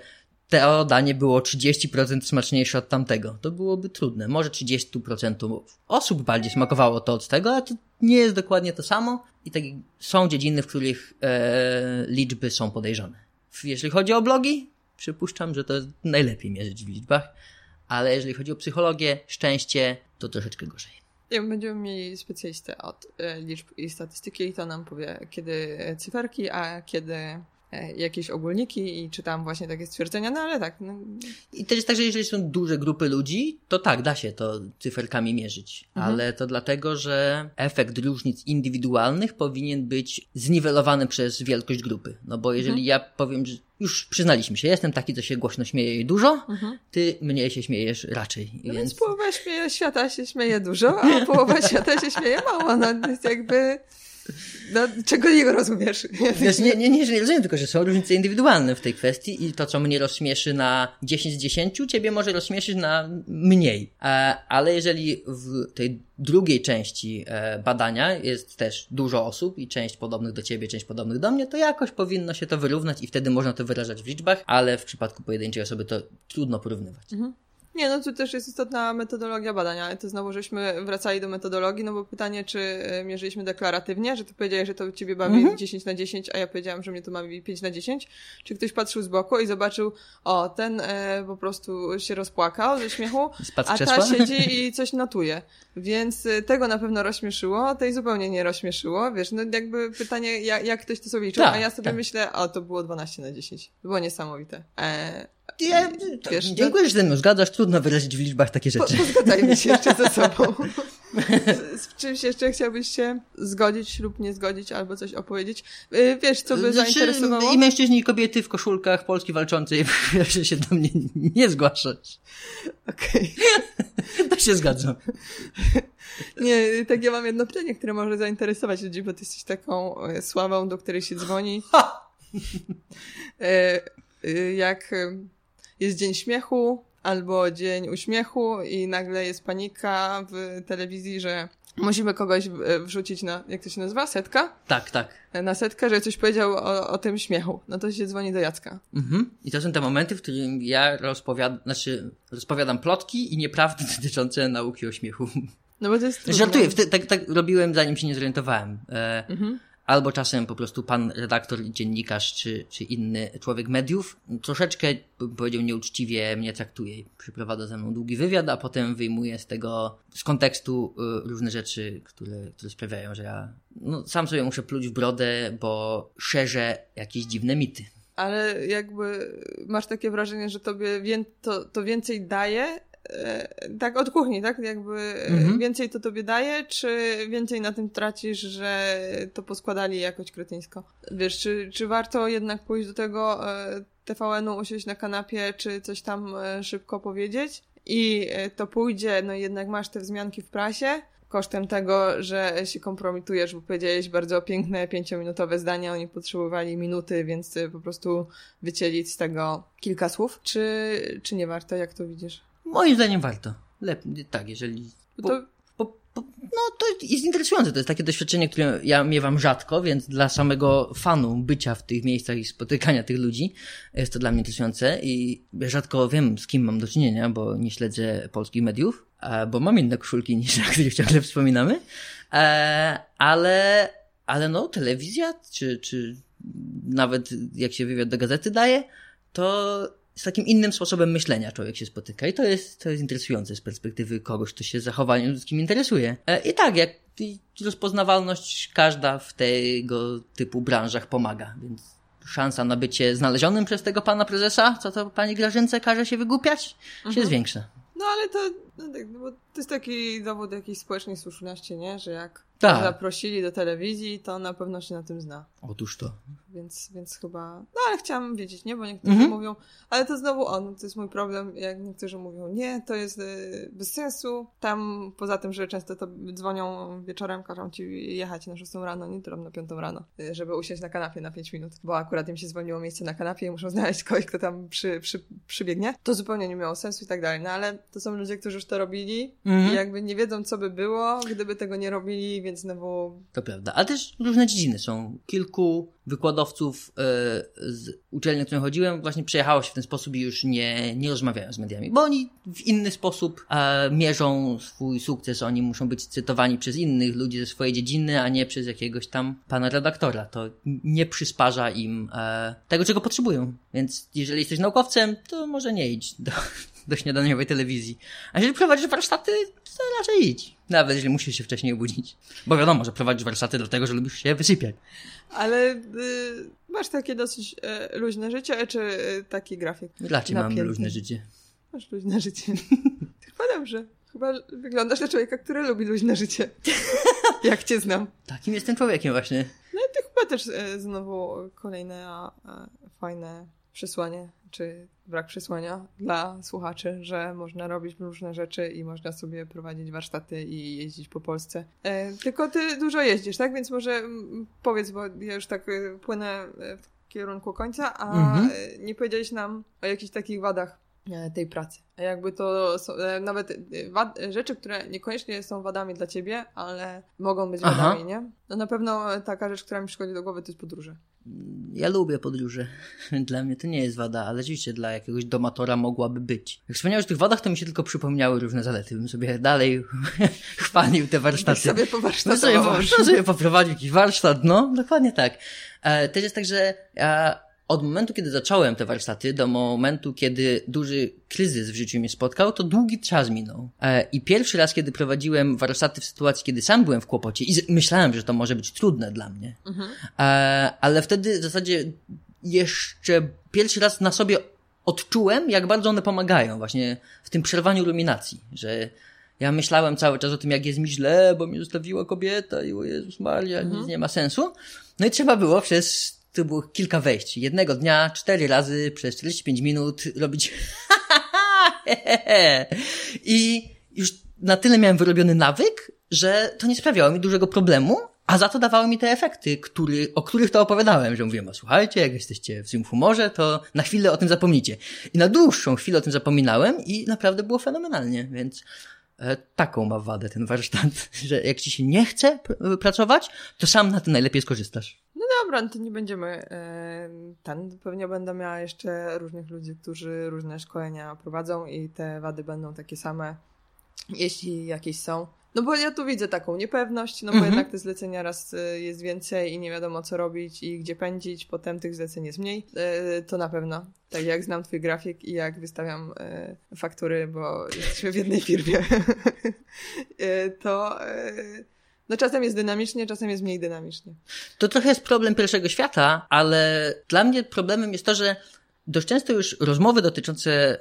to danie było 30% smaczniejsze od tamtego. To byłoby trudne. Może 30% osób bardziej smakowało to od tego, ale to nie jest dokładnie to samo. I tak są dziedziny, w których e, liczby są podejrzane. Jeżeli chodzi o blogi, przypuszczam, że to jest najlepiej mierzyć w liczbach, ale jeżeli chodzi o psychologię, szczęście, to troszeczkę gorzej. Będziemy mieli specjalistę od e, liczb i statystyki i to nam powie, kiedy cyferki, a kiedy jakieś ogólniki i czytam właśnie takie stwierdzenia, no ale tak. No. I to jest tak, że jeżeli są duże grupy ludzi, to tak, da się to cyferkami mierzyć, mhm. ale to dlatego, że efekt różnic indywidualnych powinien być zniwelowany przez wielkość grupy. No bo jeżeli mhm. ja powiem, że już przyznaliśmy się, jestem taki, co się głośno śmieje i dużo, mhm. ty mniej się śmiejesz raczej. No więc... więc połowa świata się śmieje dużo, a połowa świata się śmieje mało. No jest jakby... No, czego nie rozumiesz? Wiesz, nie, nie, nie, nie rozumiem, tylko że są różnice indywidualne w tej kwestii i to, co mnie rozśmieszy na 10 z 10, ciebie może rozśmieszyć na mniej. E, ale jeżeli w tej drugiej części e, badania jest też dużo osób i część podobnych do ciebie, część podobnych do mnie, to jakoś powinno się to wyrównać i wtedy można to wyrażać w liczbach, ale w przypadku pojedynczej osoby to trudno porównywać. Mhm. Nie, no tu też jest istotna metodologia badania, ale to znowu żeśmy wracali do metodologii, no bo pytanie, czy e, mierzyliśmy deklaratywnie, że ty powiedziałeś, że to ciebie bawi mhm. 10 na 10, a ja powiedziałam, że mnie to bawi 5 na 10, czy ktoś patrzył z boku i zobaczył, o, ten e, po prostu się rozpłakał ze śmiechu, a ta siedzi i coś notuje. Więc e, tego na pewno rozśmieszyło, tej zupełnie nie rozśmieszyło, wiesz, no jakby pytanie, jak, jak ktoś to sobie liczył, tak, a ja sobie tak. myślę, o, to było 12 na 10. To było niesamowite. E, ja, wiesz, dziękuję, że ze mną zgadzasz. Trudno wyrazić w liczbach takie rzeczy. Po, się jeszcze ze sobą. z, z czymś jeszcze chciałbyś się zgodzić lub nie zgodzić, albo coś opowiedzieć? Y, wiesz, co by znaczy, zainteresowało? I mężczyźni, i kobiety w koszulkach Polski walczącej, proszę się do mnie nie zgłaszać. Okej. Okay. to się zgadzam. Nie, tak ja mam jedno pytanie, które może zainteresować ludzi, bo ty jesteś taką e, sławą, do której się dzwoni. E, e, jak jest Dzień Śmiechu albo Dzień Uśmiechu i nagle jest panika w telewizji, że musimy kogoś wrzucić na, jak to się nazywa, setka? Tak, tak. Na setkę, że coś powiedział o, o tym śmiechu. No to się dzwoni do Jacka. Mhm. I to są te momenty, w którym ja rozpowiadam, znaczy rozpowiadam plotki i nieprawdy dotyczące nauki o śmiechu. No bo to jest. Żartuję, tak, tak robiłem zanim się nie zorientowałem. E, mhm. Albo czasem po prostu pan redaktor, dziennikarz czy, czy inny człowiek mediów troszeczkę, bym powiedział, nieuczciwie mnie traktuje. Przyprowadza ze mną długi wywiad, a potem wyjmuje z tego, z kontekstu y, różne rzeczy, które, które sprawiają, że ja no, sam sobie muszę pluć w brodę, bo szerzę jakieś dziwne mity ale jakby masz takie wrażenie, że tobie to, to więcej daje tak od kuchni, tak? Jakby mhm. więcej to tobie daje, czy więcej na tym tracisz, że to poskładali jakoś kretyńsko? Wiesz, czy, czy warto jednak pójść do tego e, TVN-u, usiąść na kanapie, czy coś tam e, szybko powiedzieć? I to pójdzie, no jednak masz te wzmianki w prasie, kosztem tego, że się kompromitujesz, bo powiedziałeś bardzo piękne, pięciominutowe zdania, oni potrzebowali minuty, więc po prostu wycięli z tego kilka słów. Czy, czy nie warto, jak to widzisz? Moim zdaniem warto. Lepiej, tak, jeżeli... Bo, to... bo, bo, no to jest interesujące, to jest takie doświadczenie, które ja miewam rzadko, więc dla samego fanu bycia w tych miejscach i spotykania tych ludzi jest to dla mnie interesujące i rzadko wiem, z kim mam do czynienia, bo nie śledzę polskich mediów, bo mam inne koszulki niż o których ciągle wspominamy, e, ale, ale no, telewizja, czy, czy nawet jak się wywiad do gazety daje, to z takim innym sposobem myślenia człowiek się spotyka i to jest, to jest interesujące z perspektywy kogoś, kto się zachowaniem ludzkim interesuje. E, I tak, jak rozpoznawalność każda w tego typu branżach pomaga, więc szansa na bycie znalezionym przez tego pana prezesa, co to pani Grażynce każe się wygłupiać, mhm. się zwiększa. No ale to, no, tak, no, bo to jest taki dowód jakiejś społecznej słuszności, nie? Że jak tak. zaprosili do telewizji, to na pewno się na tym zna. Otóż to. Więc, więc chyba, no ale chciałam wiedzieć, nie? Bo niektórzy mhm. mówią, ale to znowu on, to jest mój problem, jak niektórzy mówią, nie, to jest y, bez sensu. Tam, poza tym, że często to dzwonią wieczorem, każą ci jechać na 6 rano, nie, tam na 5 rano, y, żeby usiąść na kanapie na 5 minut, bo akurat im się zwolniło miejsce na kanapie i muszą znaleźć kogoś, kto tam przy, przy, przybiegnie. To zupełnie nie miało sensu i tak dalej, no ale to są ludzie, którzy już to robili mhm. i jakby nie wiedzą, co by było, gdyby tego nie robili, więc znowu... To prawda, ale też różne dziedziny są. Kilku wykładowców e, z uczelni, w którą chodziłem, właśnie przejechało się w ten sposób i już nie, nie rozmawiają z mediami, bo oni w inny sposób e, mierzą swój sukces. Oni muszą być cytowani przez innych ludzi ze swojej dziedziny, a nie przez jakiegoś tam pana redaktora. To nie przysparza im e, tego, czego potrzebują. Więc jeżeli jesteś naukowcem, to może nie idź do, do śniadaniowej telewizji. A jeżeli prowadzisz warsztaty, to raczej idź. Nawet jeżeli musisz się wcześniej obudzić. Bo wiadomo, że prowadzisz warsztaty dlatego, że lubisz się wysypiać. Ale y, masz takie dosyć y, luźne życie, czy y, taki grafik? Dlaczego mam luźne życie? Masz luźne życie. Chyba dobrze. Chyba wyglądasz na człowieka, który lubi luźne życie. Jak cię znam. Takim jestem człowiekiem właśnie. No i to chyba też znowu kolejne a, a, fajne przesłanie, czy brak przesłania dla słuchaczy, że można robić różne rzeczy i można sobie prowadzić warsztaty i jeździć po Polsce. E, tylko ty dużo jeździsz, tak? Więc może powiedz, bo ja już tak e, płynę e, w kierunku końca, a mhm. nie powiedziałeś nam o jakichś takich wadach tej pracy. Jakby to są nawet wad, rzeczy, które niekoniecznie są wadami dla ciebie, ale mogą być Aha. wadami, nie? No na pewno taka rzecz, która mi przychodzi do głowy, to jest podróże ja lubię podróże. Dla mnie to nie jest wada, ale rzeczywiście dla jakiegoś domatora mogłaby być. Jak wspomniałeś o tych wadach, to mi się tylko przypomniały różne zalety. Bym sobie dalej chwalił te warsztaty. Byś sobie powarsztatował. Bym sobie, sobie poprowadził jakiś warsztat, no, dokładnie tak. E, też jest tak, że ja od momentu, kiedy zacząłem te warsztaty, do momentu, kiedy duży kryzys w życiu mnie spotkał, to długi czas minął. E, I pierwszy raz, kiedy prowadziłem warsztaty w sytuacji, kiedy sam byłem w kłopocie i myślałem, że to może być trudne dla mnie, mhm. E, ale wtedy w zasadzie jeszcze pierwszy raz na sobie odczułem, jak bardzo one pomagają właśnie w tym przerwaniu ruminacji, że Ja myślałem cały czas o tym, jak jest mi źle, bo mi zostawiła kobieta i o Jezus Maria, mhm. nic nie ma sensu. No i trzeba było przez, to było kilka wejść. Jednego dnia, cztery razy, przez 45 minut robić I już na tyle miałem wyrobiony nawyk, że to nie sprawiało mi dużego problemu, a za to dawały mi te efekty, który, o których to opowiadałem, że mówiłem, a słuchajcie, jak jesteście w złym humorze, to na chwilę o tym zapomnicie. I na dłuższą chwilę o tym zapominałem i naprawdę było fenomenalnie, więc e, taką ma wadę ten warsztat, że jak ci się nie chce pr pracować, to sam na tym najlepiej skorzystasz. Dobra, no to nie będziemy e, ten, pewnie będę miała jeszcze różnych ludzi, którzy różne szkolenia prowadzą i te wady będą takie same, jeśli jakieś są. No bo ja tu widzę taką niepewność, no bo mhm. jednak te zlecenia raz y, jest więcej i nie wiadomo co robić i gdzie pędzić, potem tych zleceń jest mniej. Y, to na pewno. Tak jak znam twój grafik i jak wystawiam y, faktury, bo jesteśmy w jednej firmie, to no czasem jest dynamicznie, czasem jest mniej dynamicznie. To trochę jest problem pierwszego świata, ale dla mnie problemem jest to, że Dość często już rozmowy dotyczące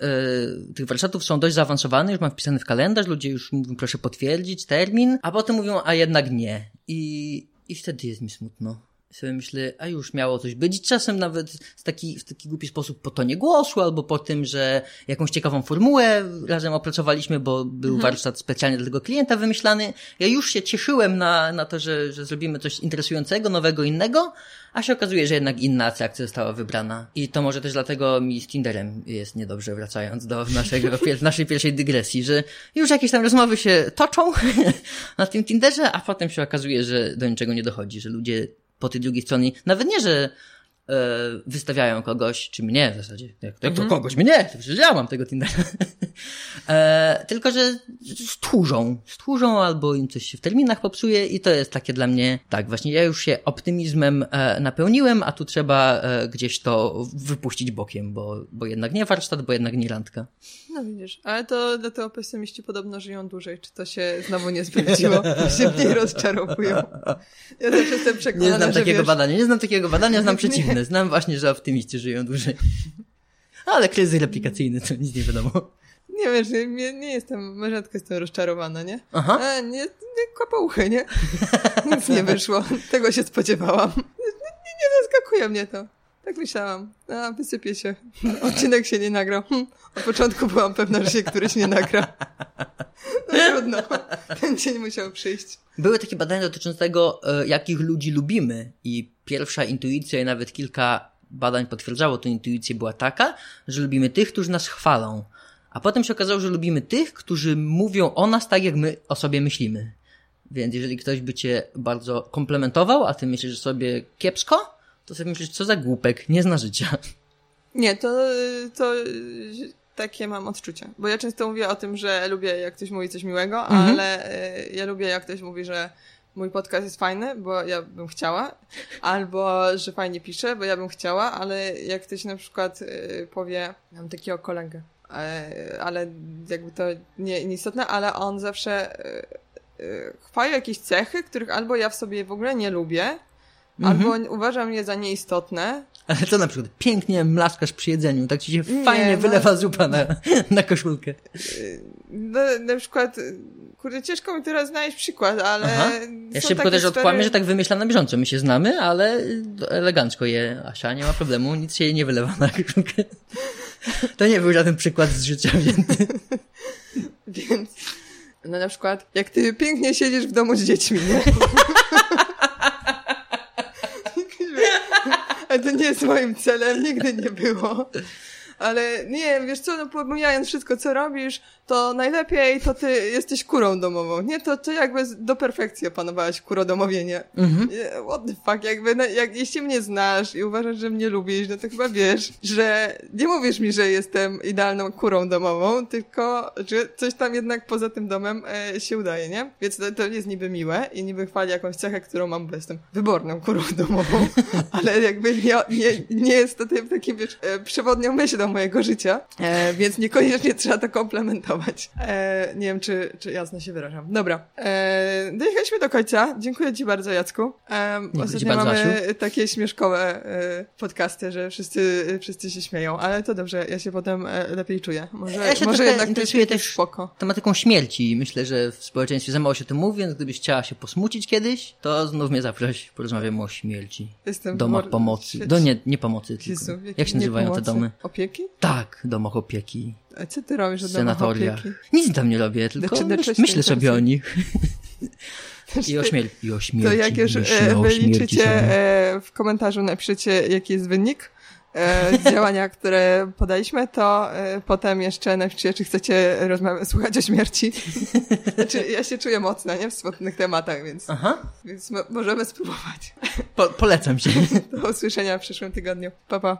y, tych warsztatów są dość zaawansowane, już mam wpisany w kalendarz, ludzie już mówią, proszę potwierdzić termin, a potem mówią, a jednak nie. I, i wtedy jest mi smutno sobie myślę, a już miało coś być. I czasem nawet w taki, w taki głupi sposób po tonie głosu, albo po tym, że jakąś ciekawą formułę razem opracowaliśmy, bo był mhm. warsztat specjalnie dla tego klienta wymyślany. Ja już się cieszyłem na, na to, że, że zrobimy coś interesującego, nowego, innego, a się okazuje, że jednak inna akcja została wybrana. I to może też dlatego mi z Tinderem jest niedobrze, wracając do naszego, naszej pierwszej dygresji, że już jakieś tam rozmowy się toczą na tym Tinderze, a potem się okazuje, że do niczego nie dochodzi, że ludzie po tej drugiej stronie, nawet nie, że e, wystawiają kogoś, czy mnie w zasadzie. Jak, jak to mhm. kogoś? Mnie! To przecież ja mam tego Tindera. e, tylko, że stłużą. Stłużą albo im coś się w terminach popsuje i to jest takie dla mnie, tak, właśnie ja już się optymizmem e, napełniłem, a tu trzeba e, gdzieś to wypuścić bokiem, bo, bo jednak nie warsztat, bo jednak nie randka. No widzisz, ale to dlatego pesymiści podobno żyją dłużej. Czy to się znowu nie sprawdziło? się mniej rozczarowują. Ja też jestem przekonana, Nie znam takiego wiesz... badania, nie znam takiego badania, znam przeciwne. Znam właśnie, że optymiści żyją dłużej. Ale kryzys replikacyjny, to nic nie wiadomo. Nie wiesz, nie, nie jestem, rzadko jestem rozczarowana, nie? Aha. A, nie, nie kopouchy, nie? Nic nie wyszło. Tego się spodziewałam. Nie, nie zaskakuje mnie to. Tak myślałam. A, wysypie się. Odcinek się nie nagrał. Hm. Od początku byłam pewna, że się któryś nie nagra. No trudno. Ten dzień musiał przyjść. Były takie badania dotyczące tego, e, jakich ludzi lubimy i pierwsza intuicja i nawet kilka badań potwierdzało tę intuicję była taka, że lubimy tych, którzy nas chwalą. A potem się okazało, że lubimy tych, którzy mówią o nas tak, jak my o sobie myślimy. Więc jeżeli ktoś by cię bardzo komplementował, a ty myślisz sobie kiepsko, to sobie myślisz, co za głupek, nie zna życia. Nie, to, to takie mam odczucia. Bo ja często mówię o tym, że lubię, jak ktoś mówi coś miłego, mhm. ale e, ja lubię, jak ktoś mówi, że mój podcast jest fajny, bo ja bym chciała, albo że fajnie pisze, bo ja bym chciała, ale jak ktoś na przykład e, powie, mam takiego kolegę, e, ale jakby to nie, nieistotne, ale on zawsze chwali jakieś cechy, których albo ja w sobie w ogóle nie lubię, Mhm. Albo uważam je za nieistotne. Ale co na przykład? Pięknie mlaskasz przy jedzeniu, tak ci się nie, fajnie no... wylewa zupa na, na koszulkę. No, na przykład, kurde, ciężko mi teraz znaleźć przykład, ale... Aha. Ja szybko też odkłamię, że tak wymyślam na bieżąco. My się znamy, ale elegancko je Asia, nie ma problemu, nic się jej nie wylewa na koszulkę. To nie był żaden przykład z życia wzięty. Więc, no na przykład, jak ty pięknie siedzisz w domu z dziećmi, nie? Ale to nie jest moim celem, nigdy nie było. Ale nie, wiesz co, no pomijając wszystko, co robisz, to najlepiej to ty jesteś kurą domową, nie? To, to jakby do perfekcji opanowałaś kurodomowienie. Mhm. What the fuck, jakby, no, jak, jeśli mnie znasz i uważasz, że mnie lubisz, no to chyba wiesz, że nie mówisz mi, że jestem idealną kurą domową, tylko, że coś tam jednak poza tym domem e, się udaje, nie? Więc to, to jest niby miłe i niby chwali jakąś cechę, którą mam, bo jestem wyborną kurą domową, ale jakby nie, nie, nie jest to takim, wiesz, e, przewodnią myślą mojego życia, e, więc niekoniecznie trzeba to komplementować. E, nie wiem, czy, czy jasno się wyrażam. Dobra, e, dojechaliśmy do końca. Dziękuję Ci bardzo, Jacku. E, ostatnio bardzo, mamy Asiu. takie śmieszkowe e, podcasty, że wszyscy, wszyscy się śmieją, ale to dobrze, ja się potem e, lepiej czuję. Może, Ja się może jednak jest też spoko. tematyką śmierci. Myślę, że w społeczeństwie za mało się o tym mówi, więc gdybyś chciała się posmucić kiedyś, to znów mnie zaproś, porozmawiamy o śmierci. Jestem Domach mor- pomocy. Do, nie, nie pomocy, tylko. Jezu, jakie Jak się nazywają te pomocy? domy? Opieki? Tak, domach opieki. A co ty robisz W od domach opieki? Nic tam nie robię, tylko Znaczy, myśl, myślę sobie o nich. I o, śmier- I o śmierci. To jak już e, wyliczycie e, w komentarzu napiszecie jaki jest wynik e, działania, które podaliśmy, to e, potem jeszcze napiszcie, czy chcecie rozmawiać, słuchać o śmierci. Znaczy, ja się czuję mocno, nie? W smutnych tematach, więc, Aha, więc mo- możemy spróbować. po, polecam się. Do usłyszenia w przyszłym tygodniu. Pa, pa.